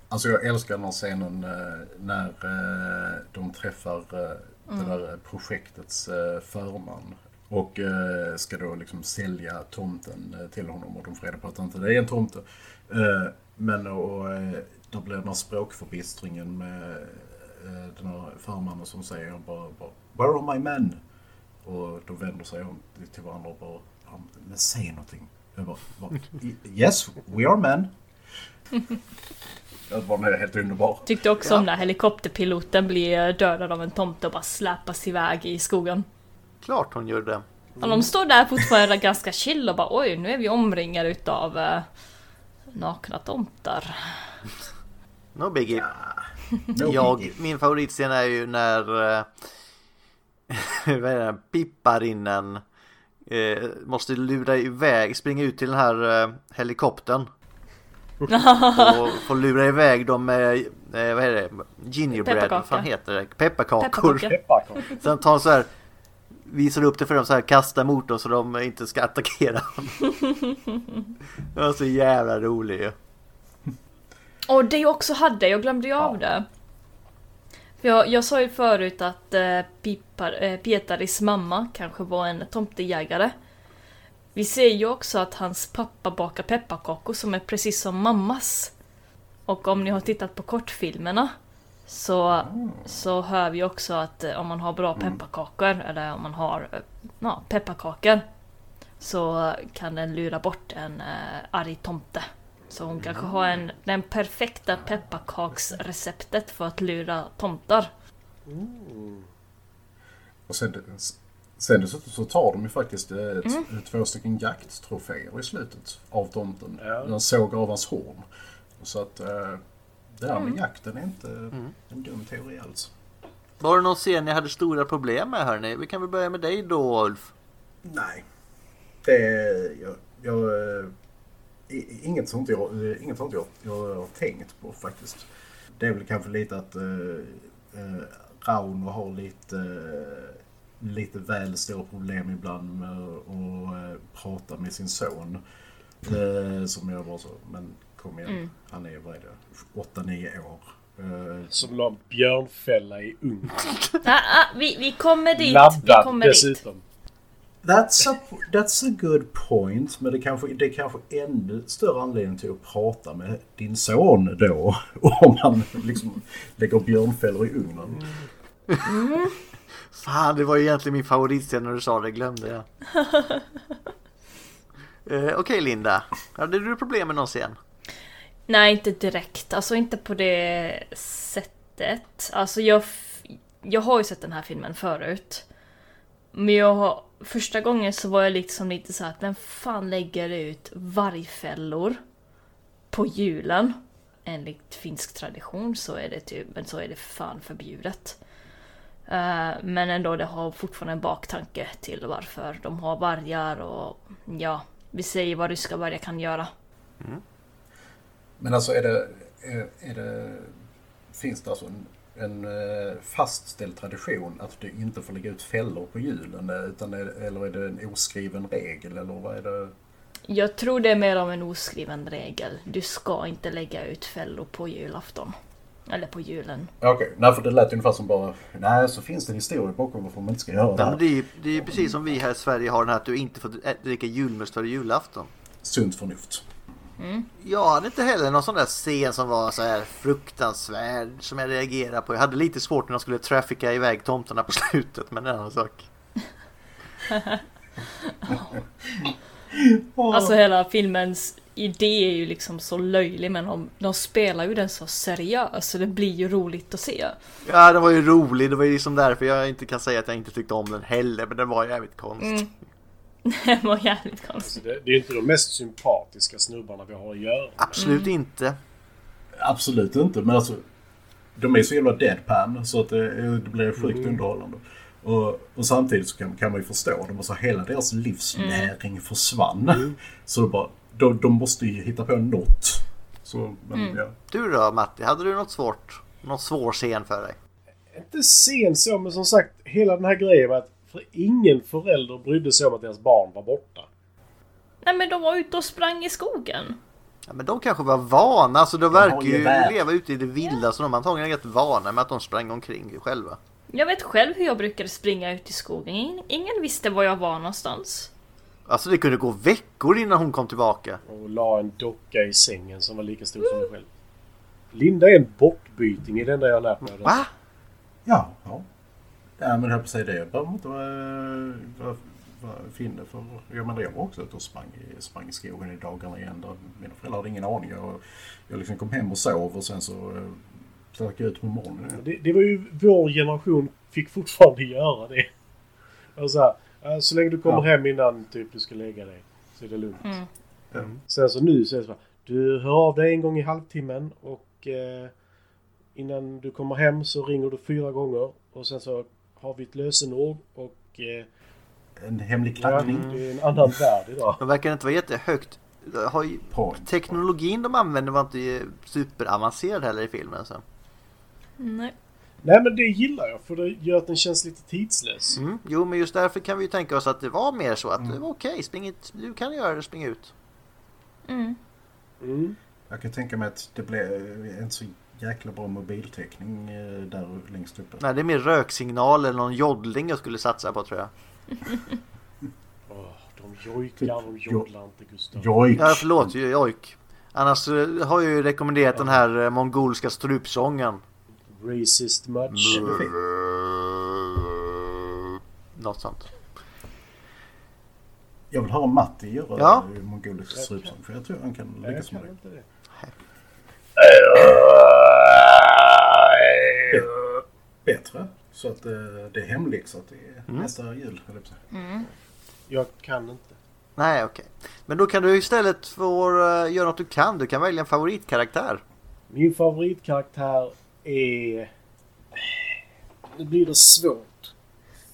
Alltså jag älskar den här scenen eh, när eh, de träffar eh, det där projektets eh, förman. Och eh, ska då liksom sälja tomten eh, till honom och de får reda på att det inte är en tomte. Eh, men och, då blir den här språkförbistringen med eh, den här förmannen som säger bara, bara Where are my men? Och de vänder sig om till varandra och bara "Ja, Men säg någonting. Jag bara, bara, yes, we are men. Det var helt underbar. Tyckte också om när helikopterpiloten blir dödad av en tomte och bara släpas iväg i skogen. Klart hon gör det. Och de står där fortfarande ganska chill och bara oj, nu är vi omringade utav eh, nakna tomtar. No biggie. No Jag, biggie. min favoritscen är ju när eh, (laughs) vad är det, pipparinnen eh, måste lura iväg, springa ut till den här eh, helikoptern. (laughs) och få lura iväg dem med, eh, vad är det, gingerbread, vad fan heter det? Pepparkakor. Sen tar så här, visar upp det för dem så här, kastar mot dem så de inte ska attackera dem. (laughs) Det var så jävla roligt ju. Och det jag också hade, jag glömde ju av det. För jag, jag sa ju förut att eh, Pipar, eh, Pietaris mamma kanske var en tomtejägare. Vi ser ju också att hans pappa bakar pepparkakor som är precis som mammas. Och om ni har tittat på kortfilmerna så, så hör vi också att eh, om man har bra pepparkakor, eller om man har eh, ja, pepparkakor, så kan den lura bort en eh, arg tomte. Så hon kanske har en, den perfekta pepparkaksreceptet för att lura tomtar. Och sen, sen dessutom så tar de ju faktiskt eh, t- Mm. två stycken jakttroféer i slutet av tomten. Ja. Den såg av hans horn. Så att eh, det här Mm. med jakten är inte en dum teori alls. Var det någon scen ni hade stora problem med hörni? Vi kan väl börja med dig då Ulf. Nej. Det är... Jag, jag, eh, inget sånt jag, eh, inget sånt jag, jag har tänkt på faktiskt. Det är väl kanske lite att eh, eh, Rauno har lite, eh, lite väl stora problem ibland med att eh, prata med sin son. Eh, som jag bara så, men kom igen. Han är, vad är det, 8-9 år. Som la en björnfälla i ugn. Ah, ah, vi, vi kommer dit! Vi Laddad kommer dit. That's a, that's a good point. Men det kanske, det är kanske ännu större anledning till att prata med din son då. (laughs) Om han liksom lägger björnfällor i ugnen. Fan, det var ju egentligen min favoritscen när du sa det, glömde jag. (laughs) eh, Okej Linda, hade du problem med någon scen? Nej, inte direkt. Alltså inte på det sättet. Alltså jag, jag har ju sett den här filmen förut. Men jag har, första gången så var jag liksom lite så att vem fan lägger ut vargfällor på julen? Enligt finsk tradition så är det typ, men så är det fan förbjudet. Eh, men ändå det har fortfarande en baktanke till varför de har vargar och ja, vi säger vad ryska vargar kan göra. Men alltså är det, är, är det finns det alltså en, en eh, fastställd tradition att du inte får lägga ut fällor på julen? eh, Utan eller är det en oskriven regel eller vad är det? Jag tror det är mer av en oskriven regel. Du ska inte lägga ut fällor på julafton. Eller på julen. Okej, nej för det lät ungefär som bara, nej så finns det en historia bakom varför man inte ska göra det här. det, är, det är precis som vi här i Sverige har den här att du inte får dricka julmust före julafton. Sunt förnuft. Jag hade inte heller någon sån där scen som var så här fruktansvärd som jag reagerade på. Jag hade lite svårt när de skulle trafficka iväg tomtarna på (laughs) slutet men det är en annan sak. (laughs) Alltså hela filmens idé är ju liksom så löjlig men de, de spelar ju den så seriöst så det blir ju roligt att se. Ja, den var ju rolig. Det var ju liksom därför jag inte kan säga att jag inte tyckte om den heller. Men den var jävligt konstig. Det var jävligt konstigt. Det, det är inte de mest sympatiska snubbarna vi har att göra med. Absolut inte. Absolut inte, men alltså de är så jävla deadpan så att det, det blir sjukt underhållande. Och, och samtidigt så kan, kan man ju förstå dem. Alltså hela deras livsnäring försvann. Så det bara, de, de måste ju hitta på något. Så, men, ja. Du då Matti, hade du något svårt? Någon svår scen för dig? Inte sen så, men som sagt, hela den här grejen med att för ingen förälder brydde sig om att deras barn var borta. Nej men de var ute och sprang i skogen. Ja, men de kanske var vana. Alltså de har verkar ju värld. leva ute i det vilda. Så de är antagligen rätt vana med att de sprang omkring själva. Jag vet själv hur jag brukade springa ut i skogen. Ingen, visste var jag var någonstans. Alltså det kunde gå veckor innan hon kom tillbaka. Och la en docka i sängen som var lika stor som mig själv. Linda är en bortbyting i den där jag har lärt mig. Va? Ja, ja. Ja, men jag höll på att säga det. Jag behöver inte vara, vara, vara finne för... Jag menar, jag var också ute och sprang i, sprang i skogen i dagarna igen. Där mina föräldrar hade ingen aning. Jag, jag liksom kom hem och sov och sen så eh, stack jag ut på morgonen. Det, det var ju vår generation fick fortfarande göra det. Och så, här, "Ja, så länge du kommer Ja. hem innan typ du ska lägga dig så är det lugnt. Mm. Mm. Sen så nu så är det så här, du hör av dig en gång i halvtimmen och eh, innan du kommer hem så ringer du fyra gånger och sen så har vi ett lösenord och eh, En hemlig ja, knackning. det är en annan värld idag. De verkar inte vara jättehögt. Har ju, Point. teknologin de använder var inte superavancerad heller i filmen. Så. Nej. Nej men det gillar jag för det gör att den känns lite tidslös. Mm. Jo, men just därför kan vi ju tänka oss att det var mer så att det var okej, spring ut. Du kan göra det, spring ut. Mm. Mm. Jag kan tänka mig att det blev eh, inte så jäkla bra mobiltäckning eh, där längst uppe. Nej, det är mer röksignal eller någon joddling jag skulle satsa på tror jag. (laughs) Åh, de jojkar, de joddlar inte Gustav. Jojk! Ja, förlåt, jojk. Annars eh, har jag ju rekommenderat den här eh, mongolska strupsången. Racist much. Något sånt. Jag vill höra Matti göra Ja. mongolisk strupsång för jag tror han kan lyckas med det. Bättre. Så att eh, det är hemläxa till Mm. nästa jul. höll jag säga. Jag kan inte. Nej, okej. Men då kan du istället få uh, göra något du kan. Du kan välja en favoritkaraktär. Min favoritkaraktär är... Nu blir det svårt.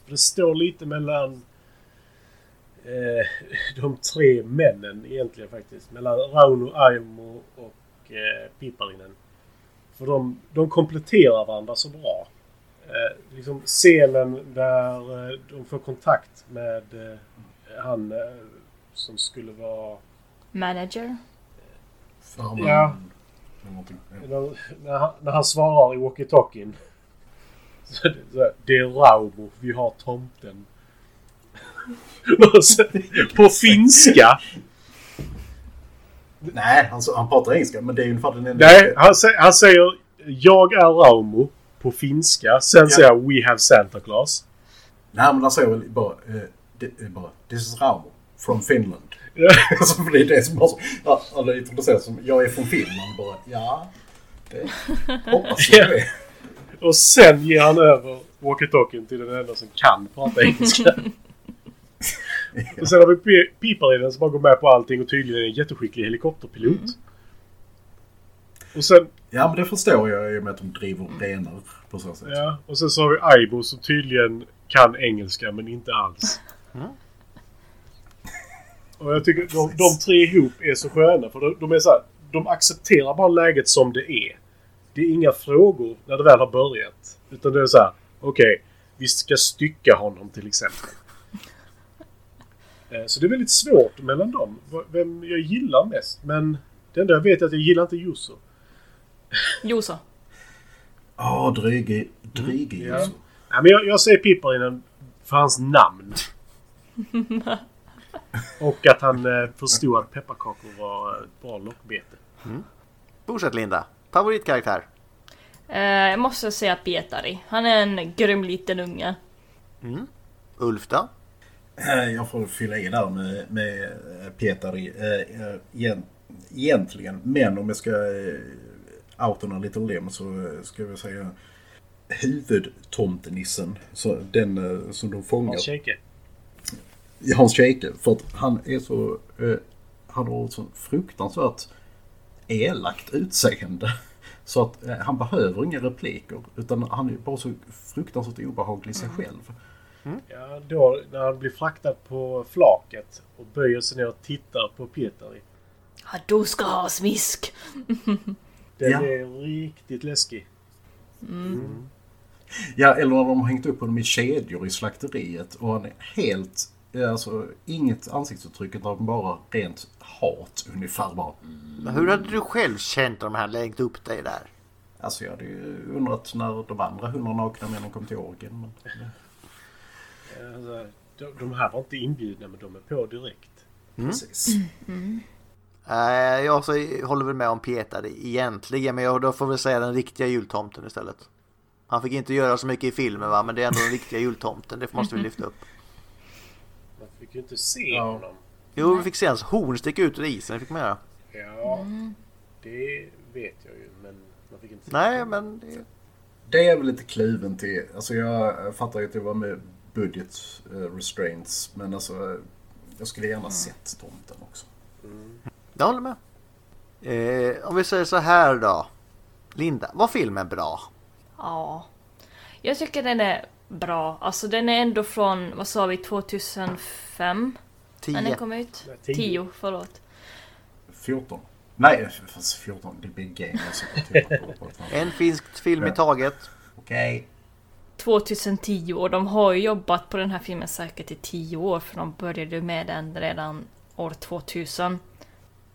För det står lite mellan eh, de tre männen egentligen faktiskt. Mellan Rauno, Aimo och eh, Piparinen. För de, de kompletterar varandra så bra. Eh, liksom scenen där eh, de får kontakt med eh, han eh, som skulle vara... Manager. Farman. Ja. När, när, han, när han svarar i walkie-talkien. Det, (laughs) så här, det är Raumo, vi har tomten. Och (laughs) på finska. Nej, han, han pratar engelska men det är ungefär den enda... Nej, han, han säger jag är Raumo på finska. Sen säger han We have Santa Claus. Nej men han säger väl bara, är bara This is Raumo from Finland. Ja. alltså, för det är det som bara ja, han är introducerad som jag är från Finland. Bara, ja, det hoppas jag det. Och sen ger han över walkie-talkien till den enda som kan prata engelska. (laughs) (laughs) Och sen har vi P- Piparinen som bara går med på allting och tydligen är en jätteskicklig helikopterpilot. Och sen Ja, men det förstår jag i och med att de driver renar på så sätt. Ja, och sen så har vi Aibo som tydligen kan engelska men inte alls. (laughs) Och jag tycker de, de tre ihop är så sköna för de, de är så här, De accepterar bara läget som det är. Det är inga frågor när det väl har börjat. Utan det är så här. Okej, vi ska stycka honom till exempel. Eh, Så det är väldigt svårt mellan dem. Vem jag gillar mest. Men det enda jag vet är att jag gillar inte Jusso. Joso. Ja, dryge, dryge Ja. ja. Ja, men jag, jag säger Pipparinen för hans namn. (laughs) Och att han eh, förstod att pepparkakor var ett bra lockbete. Fortsätt Linda. Favoritkaraktär? Eh, jag måste säga Pietari. Han är en grym liten unge. Ulf då? Eh, Jag får fylla i där med, med eh, eh, igen- egentligen. Men om jag ska outa liten lem så ska jag säga huvudtomtenissen. Så den som de fångar. Hans Scheike. Hans Scheike. För att han är så... Han har ett så fruktansvärt elakt utseende. (laughs) Så att han behöver inga repliker. Utan han är bara så fruktansvärt obehaglig i sig själv. Ja, då när han blir fraktad på flaket och böjer sig ner och tittar på Pietari. Ja, du ska ha smisk. Ja. Den är riktigt läskig. Ja, eller när de har hängt upp honom i kedjor i slakteriet och han är helt... Alltså inget ansiktsuttryck utan bara rent hat ungefär bara. Men Hur hade du själv känt om de hade längt upp dig där? Alltså jag hade ju undrat när de andra hundra nakna männen kom till orgen. Men, Alltså, de, de här var inte inbjudna men de är på direkt. precis. (laughs) Eh, jag så håller väl med om Peter egentligen, men jag då får väl säga den riktiga jultomten istället. Han fick inte göra så mycket i filmen va, men det är ändå den riktiga jultomten. Det måste vi lyfta upp. (laughs) Man fick ju inte se Ja. honom. Jo, vi fick se hans horn sticka ut ur isen, det fick man göra. Ja, det vet jag ju men man fick inte se Nej, honom. men det... Det är väl lite kluven till. Alltså jag fattar ju att det var med budget eh, restraints. Men alltså jag skulle gärna sett tomten också. jag håller med. Eh, om vi säger så här då. Linda, var filmen bra? Ja. Jag tycker den är bra. Alltså den är ändå från, vad sa vi, 2005? När den 10? kom ut? Nej, tio. 10, förlåt. 14. Nej, fast 14. Det blir game. Ett En finsk film i taget. Okej. 2010 och de har ju jobbat på den här filmen säkert i 10 år för de började med den redan år 2000.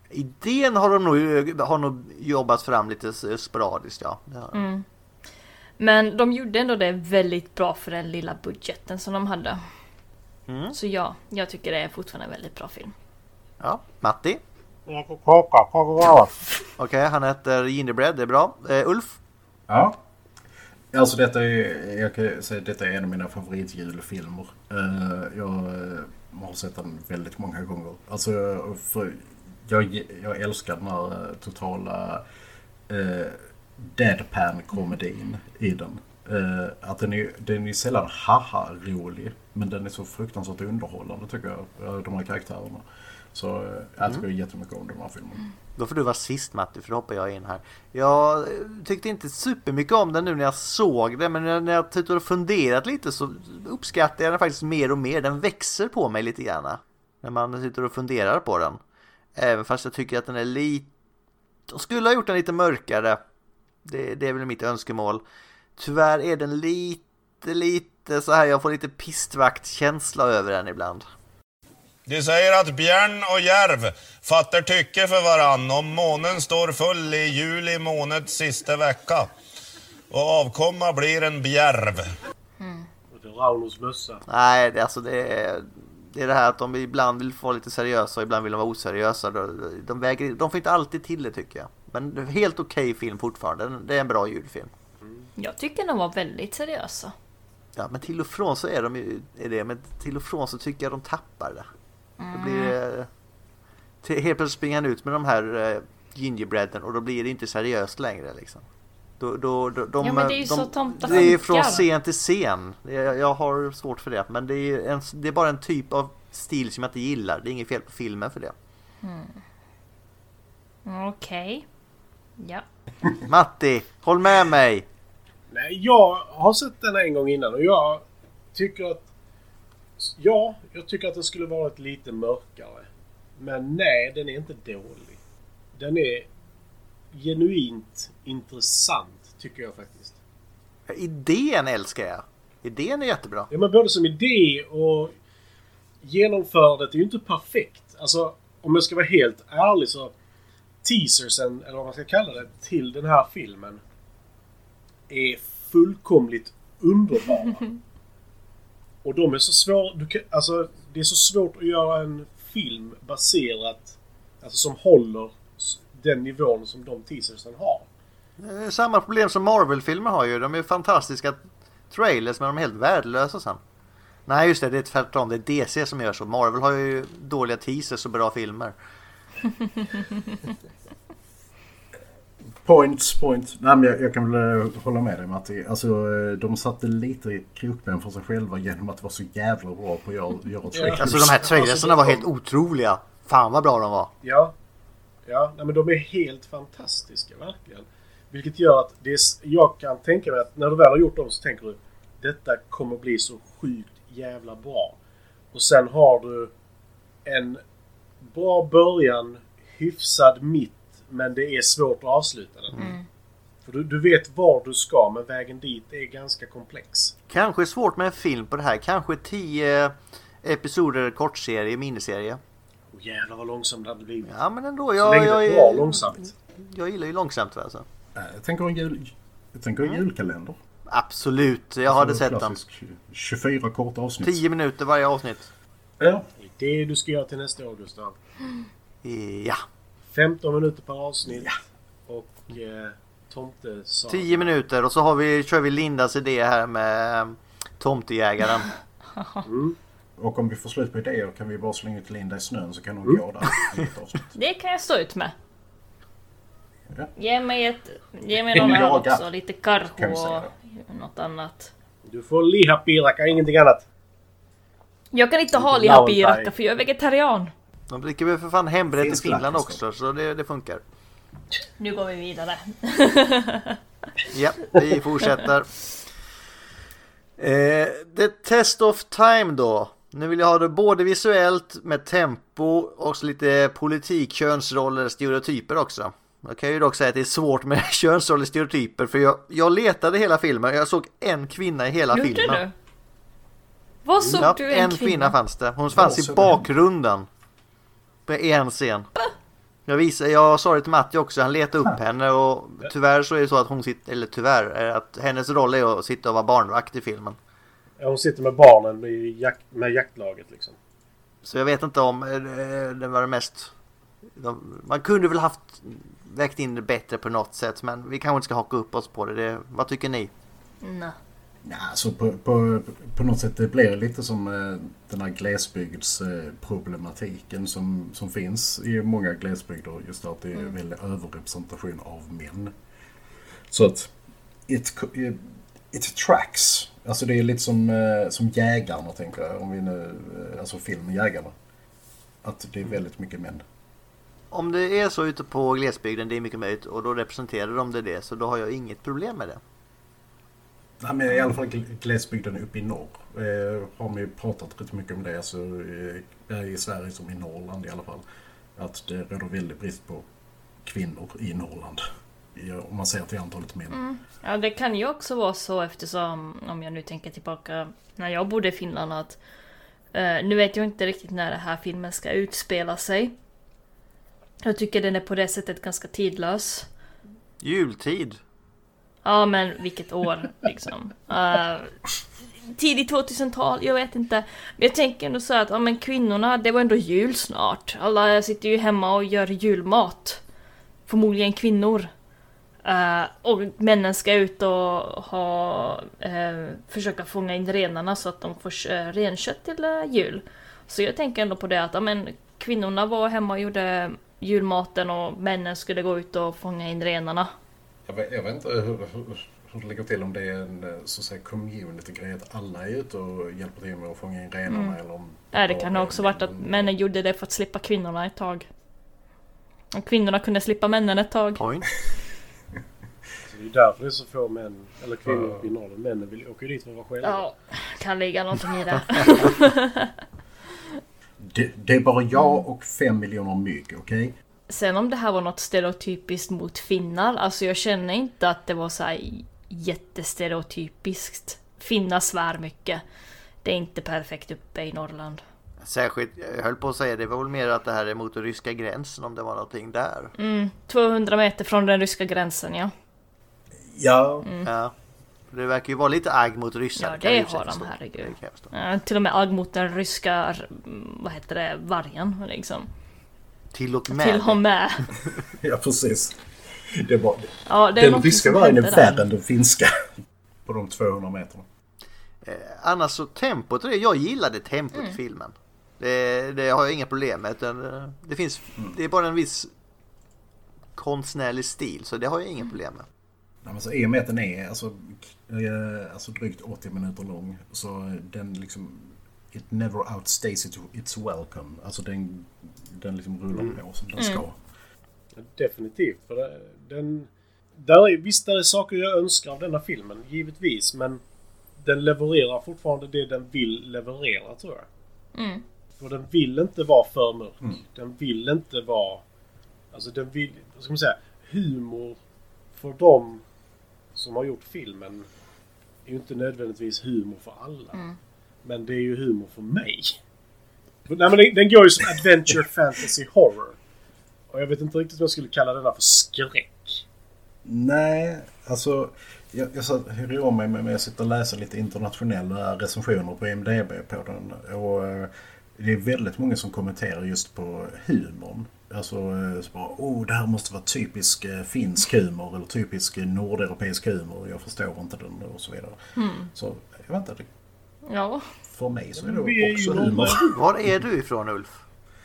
Idén har de nog, har nog jobbat fram lite sporadiskt ja. Det har- Men de gjorde ändå det väldigt bra för den lilla budgeten som de hade. Mm. Så ja, jag tycker det är fortfarande en väldigt bra film. Ja, Matti? Okej, han äter gingerbread, det är bra. Eh, Ulf? Ja. Alltså detta är, jag kan säga detta är en av mina favoritjulfilmer. Eh, jag eh, har sett den väldigt många gånger. Alltså, jag, jag älskar den här eh, totala uh, deadpan-komedin i den. Eh, att den är, den är sällan haha-rolig, men den är så fruktansvärt underhållande tycker jag, de här karaktärerna. Så eh, jag tycker jättemycket om den här filmen. Då får du vara sist Matti, för då hoppar jag in här. Jag tyckte inte supermycket om den nu när jag såg den, men när- jag tittade och funderat lite så uppskattar jag den faktiskt mer och mer. Den växer på mig lite grann. När man sitter och funderar på den. Även fast jag tycker att den är lite... De skulle ha gjort den lite mörkare. Det, det är väl mitt önskemål. Tyvärr är den lite, lite så här, jag får lite pistvaktkänsla över den ibland. De säger att björn och järv fattar tycke för varann om månen står full i juli månads sista vecka. Och avkomma blir en bjärv. Är Raunos mössa. Nej, det, alltså det är, det är det här att de ibland vill vara lite seriösa och ibland vill de vara oseriösa. De, de, väger, de får inte alltid till det tycker jag. Men det är helt okej film fortfarande. Det är en bra julfilm. Jag tycker de var väldigt seriösa. Ja, men till och från så är de ju är det. Men till och från så tycker jag de tappar det. Då blir det... till- Helt plötsligt springer han ut med de här uh, gingerbreaden och då blir det inte seriöst längre liksom. Då, då, då, de, Ja, men det är ju de, så tomtar Det är från scen till scen. Jag, jag har svårt för det. Men det är, en, det är bara en typ av stil som jag inte gillar. Det är inget fel på filmen för det. Okej. Ja. (laughs) Matti, håll med mig! Nej, jag har sett den en gång innan och jag tycker att... Ja, jag tycker att den skulle varit lite mörkare. Men nej, den är inte dålig. Den är genuint intressant, tycker jag faktiskt. Idén älskar jag. Idén är jättebra. Ja, men både som idé och genomförandet är ju inte perfekt. Alltså, om jag ska vara helt ärlig så teasersen, eller vad man ska kalla det, till den här filmen är fullkomligt underbara. (laughs) Och de är så svåra... Du kan, alltså, det är så svårt att göra en film baserat... Alltså som håller den nivån som de teasersen har. Det är Samma problem som Marvel-filmer har ju. De är fantastiska trailers men de är helt värdelösa sen. Nej just det, det är tvärtom. Det är DC som gör så. Marvel har ju dåliga teasers och bra filmer. (laughs) Points, point. Nej, men jag, jag kan väl eh, hålla med dig Matti. Alltså, eh, de satte lite krokben för sig själva genom att vara så jävla bra på att göra, göra trailers. Alltså de här trailersarna var helt otroliga. Fan vad bra de var. Ja. Ja, nej, men de är helt fantastiska verkligen. Vilket gör att det är, jag kan tänka mig att när du väl har gjort dem så tänker du detta kommer bli så sjukt jävla bra. Och sen har du en bra början, hyfsad mitt, men det är svårt att avsluta den. För du, du vet var du ska, men vägen dit är ganska komplex. Kanske svårt med en film på det här. Kanske 10 episoder kortserie, miniserie. Och jävlar vad långsamt det hade blivit. Ja men ändå. Så Jag, länge jag, det jag, långsamt. jag gillar ju långsamt alltså. Nej, Jag tänker en, jul, jag tänker en julkalender. Absolut, jag hade Alltså, sett den. klassisk 24 korta avsnitt. 10 minuter varje avsnitt. Ja. Det är det du ska göra till nästa år, Gustav. Ja. 15 minuter per avsnitt. Och eh, Tomte sa... 10 minuter och så har vi, kör vi Lindas idé här med eh, Tomtejägaren. (laughs) Och om vi får slut på idéer kan vi bara slänga ut Linda i snön så kan hon gå där. Det kan jag stå ut med. Ja. Ge mig, ett, ge mig någon öl Jaga. också. Lite karho och något annat. Du får lihapiraka, ingenting annat. Jag kan inte ha lauantai. för jag är vegetarian. De dricker väl för fan hembränt i Finland också så det, det funkar. Nu går vi vidare. (laughs) Ja, vi fortsätter. Eh, the Test of Time då. Nu vill jag ha det både visuellt med tempo och lite politik, könsroller, stereotyper också. Jag kan ju dock säga att det är svårt med (laughs) könsroller, stereotyper för jag, jag letade hela filmen och jag såg en kvinna i hela Gjorde filmen. du? Vad såg Ja, du en, kvinna? fanns det. Hon fanns i bakgrunden. På en scen. Jag, visade, jag sa det till Matti också, han letade upp henne och tyvärr så är det så att hon sitter, eller tyvärr, är att hennes roll är att sitta och vara barnvakt i filmen. Ja, hon sitter med barnen med, jak med jaktlaget liksom. Så jag vet inte om eh, det var det mest... De, man kunde väl haft vägt in det bättre på något sätt men vi kanske inte ska haka upp oss på det. det vad tycker ni? Nej. Ja, så på, på, på något sätt det blir lite som eh, den här glesbygdsproblematiken som, som finns i många glesbygder. Just att det är väldigt överrepresentation av män. Så att it, it, tracks. Alltså det är lite som, eh, som Jägarna tänker jag. Om vi nu, eh, alltså filmen Jägarna. Att det är väldigt mycket män. Om det är så ute på glesbygden, det är mycket möjligt och då representerar de det, det så då har jag inget problem med det. Nej, men i alla fall gl- glesbygden uppe i norr. Eh, har man ju pratat rätt mycket om det. Alltså, eh, i Sverige som i Norrland i alla fall. Att det råder väldigt brist på kvinnor i Norrland. Om man ser till antalet män. Ja, det kan ju också vara så eftersom, om jag nu tänker tillbaka när jag bodde i Finland att eh, nu vet jag inte riktigt när den här filmen ska utspela sig. Jag tycker den är på det sättet ganska tidlös. Jultid. Ja, men vilket år liksom. Uh, (laughs) tidigt 2000-tal, jag vet inte. Men jag tänker ändå så att, ja men kvinnorna, det var ändå jul snart. Alla sitter ju hemma och gör julmat. Förmodligen kvinnor. Eh, och männen ska ut och ha, eh, försöka fånga in renarna så att de får uh, renkött till jul. Så jag tänker ändå på det att, ja men kvinnorna var hemma och gjorde julmaten och männen skulle gå ut och fånga in renarna. Jag, vet, jag vet inte hur, hur, hur det ligger till om det är en eh, så att säga, community-grej. Att alla är ute och hjälper till med att fånga in renarna. Eller om Nej, det kan ha också varit att männen. gjorde det för att slippa kvinnorna ett tag. Och kvinnorna kunde slippa männen ett tag. Point. (laughs) Det är därför det är så få män, eller kvinnor uppe i Norrland. Männen vill åka dit för att vara själva. Ja, kan ligga någonting i det. (laughs) Det, det är bara jag och fem miljoner mygg, okej? Sen om det här var något stereotypiskt mot finnar, alltså jag känner inte att det var så här jättestereotypiskt. Finnar svär mycket. Det är inte perfekt uppe i Norrland. Särskilt, jag höll på att säga det var väl mer att det här är mot den ryska gränsen om det var någonting där. Mm, 200 meter från den ryska gränsen ja. Ja, Ja. För Det verkar ju vara lite agg mot ryssar. Ja, det har de, herregud. Det kan jag förstå. Eh, till och med agg mot den ryska, mm, vad heter det, vargen liksom. Till och med. Till och med. (laughs) ja precis. Det var, Ja, det den ryska vargen är värre än den finska. (laughs) På de 200 meterna. Eh, Annars så tempot, det- jag gillade tempot Mm. i filmen. Det, det har jag inga problem med. Utan eh, det, finns, det är bara en viss konstnärlig stil så det har jag inga problem med. Ja, men så I och med att den är alltså, eh, alltså drygt 80 minuter lång så den liksom It never outstays it, its welcome. Alltså den, den liksom rullar på som den ska. Ja, Definitivt. För det, den, där är, visst, där är saker jag önskar av denna filmen, givetvis. Men den levererar fortfarande det den vill leverera, tror jag. Mm. För den vill inte vara för mörk. Den vill inte vara... Alltså den vill... Vad ska man säga? Humor för dem som har gjort filmen är ju inte nödvändigtvis humor för alla. Men det är ju humor för mig. Nej, men den, går ju som adventure (laughs) fantasy horror. Och jag vet inte riktigt om jag skulle kalla denna för skräck. Nej, alltså jag, jag satt, hyrde om mig med, att sitta och läsa lite internationella recensioner på IMDB på den. Och eh, det är väldigt många som kommenterar just på humorn. Alltså eh, så bara, oh det här måste vara typisk eh, finsk humor eller typisk nordeuropeisk humor. Jag förstår inte den och så vidare. Så jag vet inte, det- Ja. för mig så är det också humor. Var är du ifrån Ulf?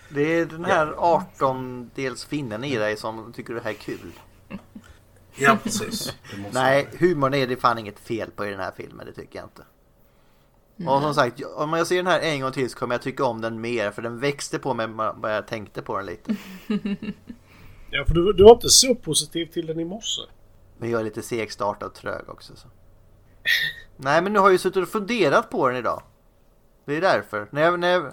Det är den här 18-dels finnen i dig som tycker det här är kul. Ja, precis. Det måste Nej, humorn är det fan inget fel på i den här filmen, det tycker jag inte. Och som sagt, om jag ser den här en gång till så kommer jag tycka om den mer för den växte på mig vad jag tänkte på den lite. (laughs) Ja, för du, du var inte så positiv till den i morse. Men jag är lite segstartad och trög också. Så. Nej, men nu har jag ju suttit och funderat på den idag. Det är därför. När jag, när jag...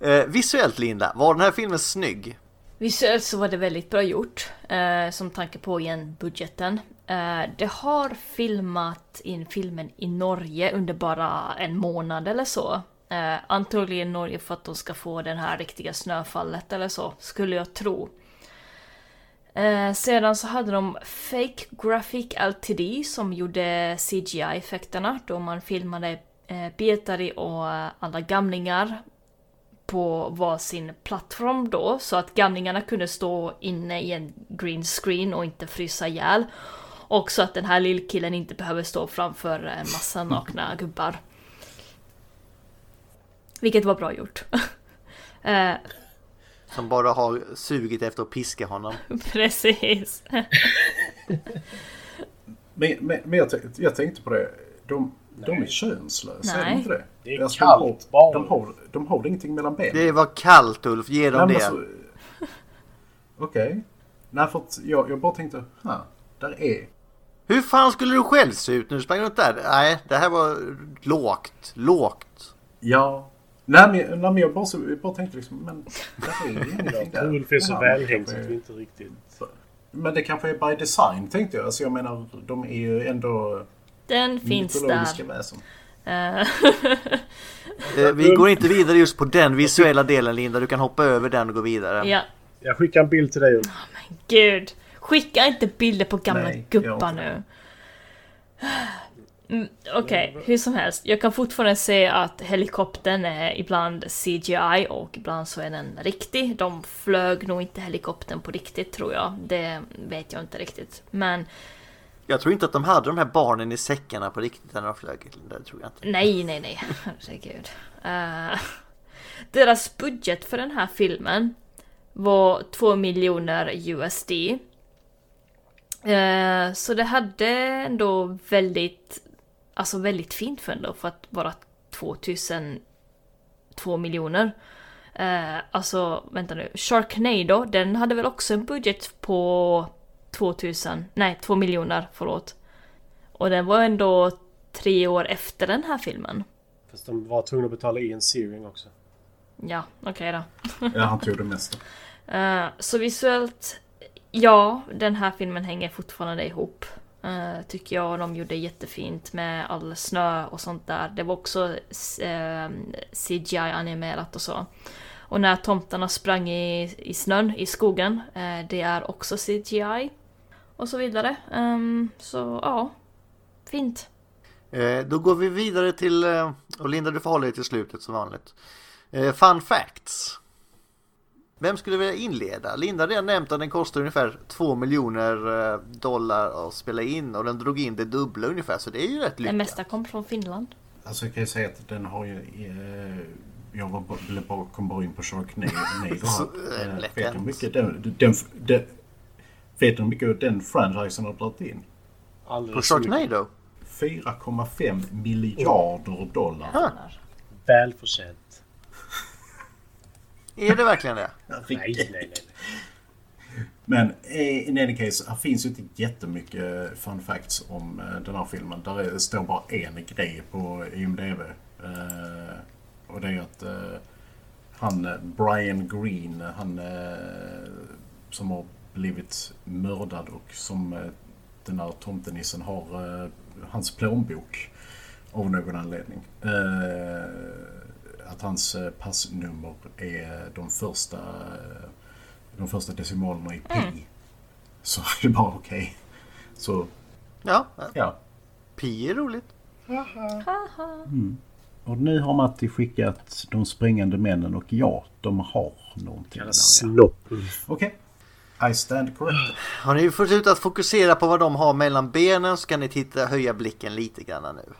Eh, visuellt Linda, var den här filmen snygg? Visuellt så var det väldigt bra gjort, eh, som tanke på igen budgeten. Eh, det har filmat in filmen i Norge under bara en månad eller så. Eh, antagligen Norge för att de ska få den här riktiga snöfallet eller så, skulle jag tro. Eh, sedan så hade de Fake Graphic LTD som gjorde CGI-effekterna då man filmade eh, Pietari och eh, alla gamlingar på varsin plattform då, så att gamlingarna kunde stå inne i en green screen och inte frysa ihjäl. Och så att den här lillkillen inte behöver stå framför en massa nakna gubbar. Vilket var bra gjort. (laughs) eh, Som bara har sugit efter att piska honom. (laughs) precis. (laughs) Men, men, men jag, tänkte, jag tänkte på det. De, de är könslösa, är de Nej. inte det? Det är Alltså, kallt de, har, de, har, de har ingenting mellan benen. Det var kallt Ulf, ge dem Nej, det. alltså- Okej. Nej, för att jag, jag bara tänkte, ha, där är... Hur fan skulle du själv se ut när du sprang runt där? Nej, det här var lågt, lågt. Ja. Nej, men, nej, men jag, bara, så, jag bara tänkte liksom, men där är ju ingenting Jag där. (laughs) Ulf är så välhängd så att vi inte riktigt... Men det kanske är by design, tänkte jag. Alltså jag menar, de är ju ändå Den finns där. väsen. Eh, Eh, vi går inte vidare just på den visuella delen Linda, du kan hoppa över den och gå vidare. ja, Jag skickar en bild till dig Ulf. gud. Skicka inte bilder på gamla Nej, gubbar nu. Mm, Okej, hur som helst. Jag kan fortfarande se att helikoptern är ibland CGI och ibland så är den riktig. De flög nog inte helikoptern på riktigt tror jag. Det vet jag inte riktigt. Men Jag tror inte att de hade de här barnen i säckarna på riktigt när de flög. Det tror jag inte. nej, nej, nej. (laughs) Herregud. Eh, deras budget för den här filmen var 2 miljoner USD. Eh, så det hade ändå väldigt, alltså väldigt fint för ändå för att vara 2000, 2 miljoner. Eh, alltså, vänta nu, Sharknado, den hade väl också en budget på 2000, nej 2 miljoner, förlåt. Och den var ändå tre år efter den här filmen. Fast de var tvungna att betala Ian Searing också. Ja, okej då. (laughs) Ja, han tog det mesta. Eh, så visuellt, ja, den här filmen hänger fortfarande ihop. Uh, tycker jag de gjorde jättefint med all snö och sånt där. Det var också uh, ehm, CGI-animerat och så. Och när tomtarna sprang i, i snön i skogen, uh, det är också CGI. Och så vidare. Um, så ja, fint. Eh, då går vi vidare till, och Linda du får hålla dig till slutet som vanligt. Fun facts. Vem skulle vilja inleda? Linda har redan nämnt att den kostar ungefär 2 miljoner eh, dollar att spela in och den drog in det dubbla ungefär så det är ju rätt Det lyckat. mesta kom från Finland. Alltså jag kan ju säga att den har ju... Eh, jag var, blev bara, kom bara in på Sharknado (laughs) eh, Eh, Vet du hur mycket den, den, den, vet du mycket den franchisen har dragit in? Alldeles På. Sharknado? 4,5 miljarder dollar. Ah. Är det verkligen det? Nej, nej, nej. nej. Men in any case, här finns ju inte jättemycket fun facts om eh, den här filmen. Där är, står bara en grej på IMDB. Eh, och det är att eh, han, Brian Green, han som har blivit mördad och som den här tomtenissen har hans plånbok av någon anledning. Att hans eh, passnummer är de första eh, de första decimalerna i pi. Så (laughs) är det bara okej. Så Ja, ja. pi är roligt. Och nu har Matti skickat de springande männen och ja, de har någonting där. Ja. Okej. I stand corrected. Har ni fått ut att fokusera på vad de har mellan benen så kan ni titta, höja blicken lite grann nu.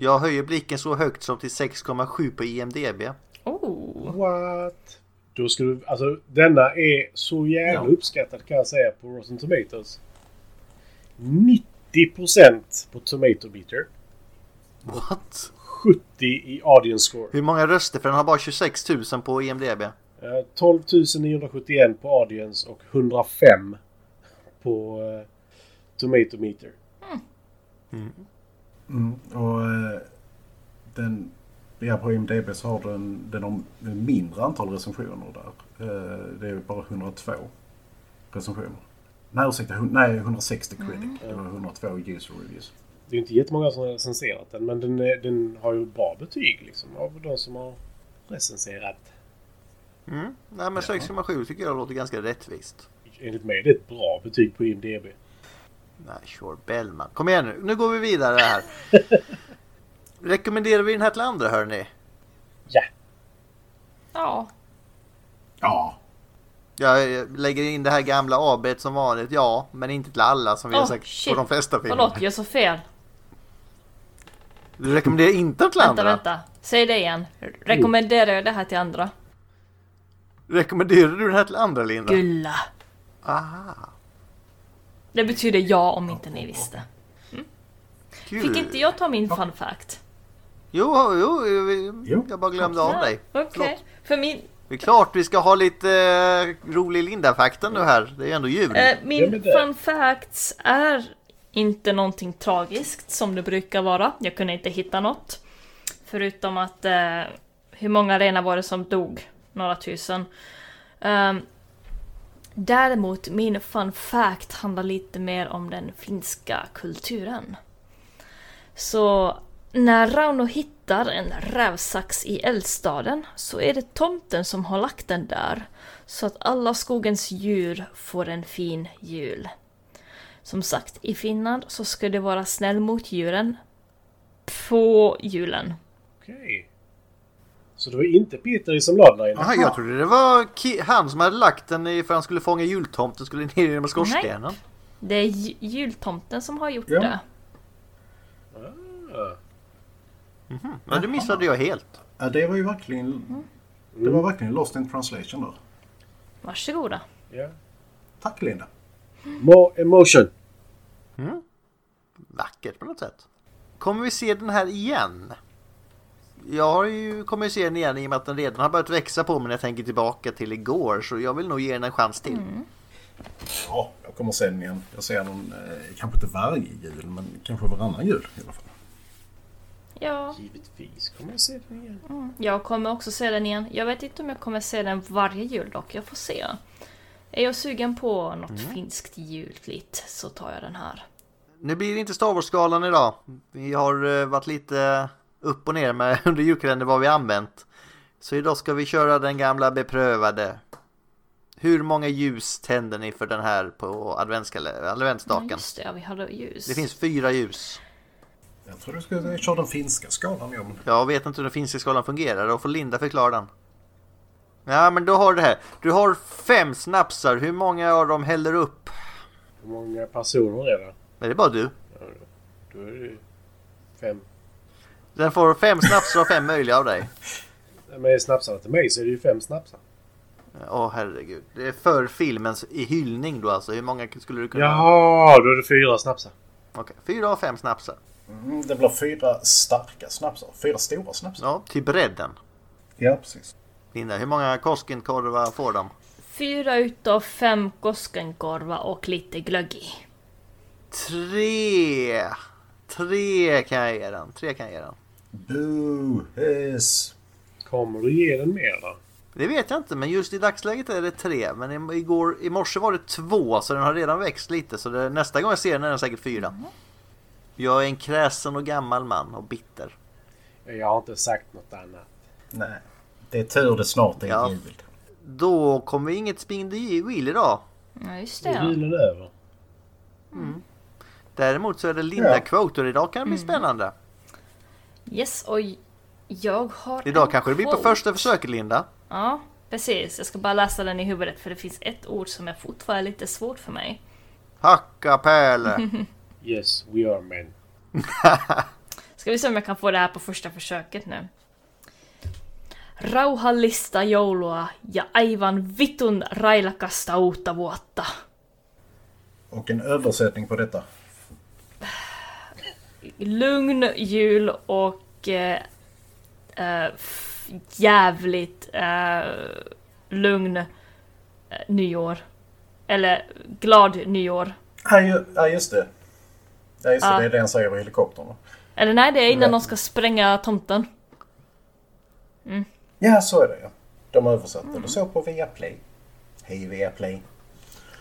Jag höjer blicken så högt som till 6,7 på IMDB. Oh. What? Då skulle du, alltså denna är så jävla Ja. uppskattad kan jag säga på Rotten Tomatoes. 90% på Tomato Meter. What? 70 i Audience Score. Hur många röster? För den har bara 26 000 på IMDB. Eh, 12 971 på Audience och 105 på eh, Tomato Meter. Mm. Och eh, den... Ja, på IMDB så har den, den har mindre antal recensioner där. Eh, det är bara 102 recensioner. Nej, ursäkta. hun- Nej, 160 critic. Det var 102 user reviews. Det är inte jättemånga som har recenserat den men den, är, den har ju bra betyg liksom av de som har recenserat. Mm. Nej men 6,7 tycker jag låter ganska rättvist. Enligt mig är det ett bra betyg på IMDB. Nej, sure Bellman. Kom igen nu, nu går vi vidare här. (laughs) Rekommenderar vi den här till andra hörni? Ja. Ja. Ja, Jag lägger in det här gamla AB som vanligt, ja, men inte till alla som vi har Oh, sagt shit. på de flesta filmer. Förlåt, jag sa fel. Du rekommenderar inte till Vänta, andra? vänta. Säg det igen. Rekommenderar jag det här till andra? Rekommenderar du den här till andra Linda? Gulla. Aha, Det betyder ja om inte ni visste. kul. Fick inte jag ta min fun fact? Jo, jo, jag bara glömde av dig. Okej. Förlåt. För min, Det är klart vi ska ha lite eh, rolig Linda-fakta nu här. Det är ändå jul. eh, Ja, min fun facts är inte någonting tragiskt som det brukar vara. Jag kunde inte hitta något. Förutom att eh, hur många renar var det som dog? Några tusen. Ehm, däremot min fun fact handlar lite mer om den finska kulturen. Så när Rauno hittar en rävsax i eldstaden så är det tomten som har lagt den där så att alla skogens djur får en fin jul. Som sagt, i Finland så ska du vara snäll mot djuren på julen. Okej. Så det var inte Peter som la den här inne? Aha, jag trodde det var ki- han som hade lagt den i för han skulle fånga jultomten skulle ner genom skorstenen. Det är ju- jultomten som har gjort Ja. det. Ah. Men det missade jag helt. Ja, det var ju verkligen... Det var verkligen lost in translation där. Varsågoda. Ja. Tack Linda. More emotion. Vackert på något sätt. Kommer vi se den här igen? Jag har ju kommit se den igen i och med att den redan har börjat växa på mig när jag tänker tillbaka till igår så jag vill nog ge den en chans till. Ja, jag kommer se den igen. Jag ser den eh, kanske inte varje jul, men kanske varannan jul i alla fall. Ja, Givetvis kommer jag se den igen. jag kommer också se den igen. Jag vet inte om jag kommer se den varje jul dock. Jag får se. Är jag sugen på något finskt julklitt så tar jag den här. Nu blir det inte Star Wars-skalan idag. Vi har eh, varit lite upp och ner med (laughs) under julkalendern vad vi använt. Så idag ska vi köra den gamla beprövade. Hur många ljus tänder ni för den här på Ja, adventsstaken? just det, ja, vi hade ljus. Det finns fyra ljus. Jag tror du skulle köra den finska skalan, ja. men- Jag vet inte hur den finska skalan fungerar. Då får Linda förklara den. Ja, men då har du det här. Du har fem snapsar. Hur många av dem häller upp? Hur många personer är det? Nej, det är bara du. Då är det fem. Den får fem snapsar av fem möjliga av dig. Med snapsarna till mig så är det ju fem snapsar. Åh herregud. Det är för filmens i hyllning då alltså. Hur många skulle du kunna... Jaha, då är det fyra snapsar. Okej, fyra av fem snapsar. Mm, det blir fyra starka snapsar. Fyra stora snapsar. Ja, till bredden. Ja, precis. Linda, hur många Koskenkorvar får de? Fyra utav fem Koskenkorva och lite glögg i. Tre! Tre kan jag ge den. Tre kan jag ge den. Boo! Hiss! Kommer du ge den mer då? Det vet jag inte, men just i dagsläget är det tre. Men igår, i morse var det två, så den har redan växt lite. Så det, nästa gång jag ser den är den säkert fyra. Jag är en kräsen och gammal man och bitter. Jag har inte sagt något annat. Nej. Det är tur det snart är Ja. jul. Då kommer inget spin the wheel idag. Ja, just det. Ja. julen över? Däremot så är det Linda Ja. Quoter. Idag kan det bli spännande. Yes, och jag har... Idag en kanske det blir på första försöket Linda. Ja, precis. Jag ska bara läsa den i huvudet för det finns ett ord som är fortfarande lite svårt för mig. Hacka pärle. (laughs) Yes, we are men. (laughs) Ska vi se om jag kan få det här på första försöket nu. Rauhallista joulua ja aivan vitun railakasta uutta vuotta. Och en översättning på detta. Lugn jul och eh, eh, jävligt eh, lugn eh, nyår. Eller glad nyår. Ja, ju, ja just det. Ja, just det. Ja. Det är det han säger vid helikoptern. Eller nej, det är innan de ska spränga tomten. Ja, så är det ja. De översatte det så på Viaplay. Hej Viaplay.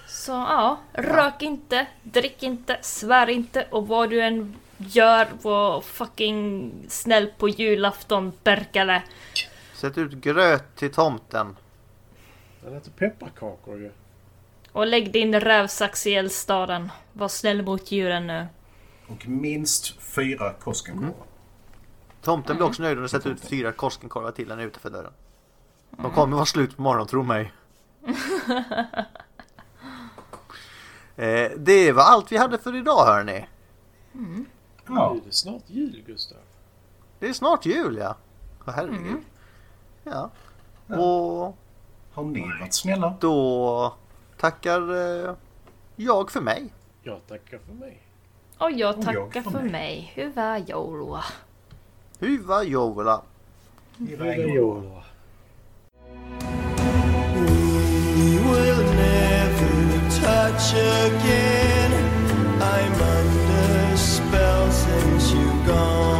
Så ja, rök inte, drick inte, svär inte och vad du än gör, var fucking snäll på julafton, Berkale. Sätt ut gröt till tomten. Den äter pepparkakor ju. Och lägg din rävsax i eldstaden. Var snäll mot djuren nu. Och minst fyra Koskenkorvar. Tomten blir också nöjd om du sätter ut fyra Koskenkorvar till den utanför dörren. De kommer vara slut på morgonen, tro mig. (laughs) eh, det var allt vi hade för idag hörni. Ja. Nu är det snart jul Gustav. Det är snart jul ja. Åh, herregud. Ja. Och Har ni varit snälla? då tackar eh, jag för mig. Jag tackar för mig. Och jag Och jag tackar för för mig. mig. Hyvää joulua. Hyvä joula. Hyvää Hyvää joulua. joulua. We will never touch again. gone.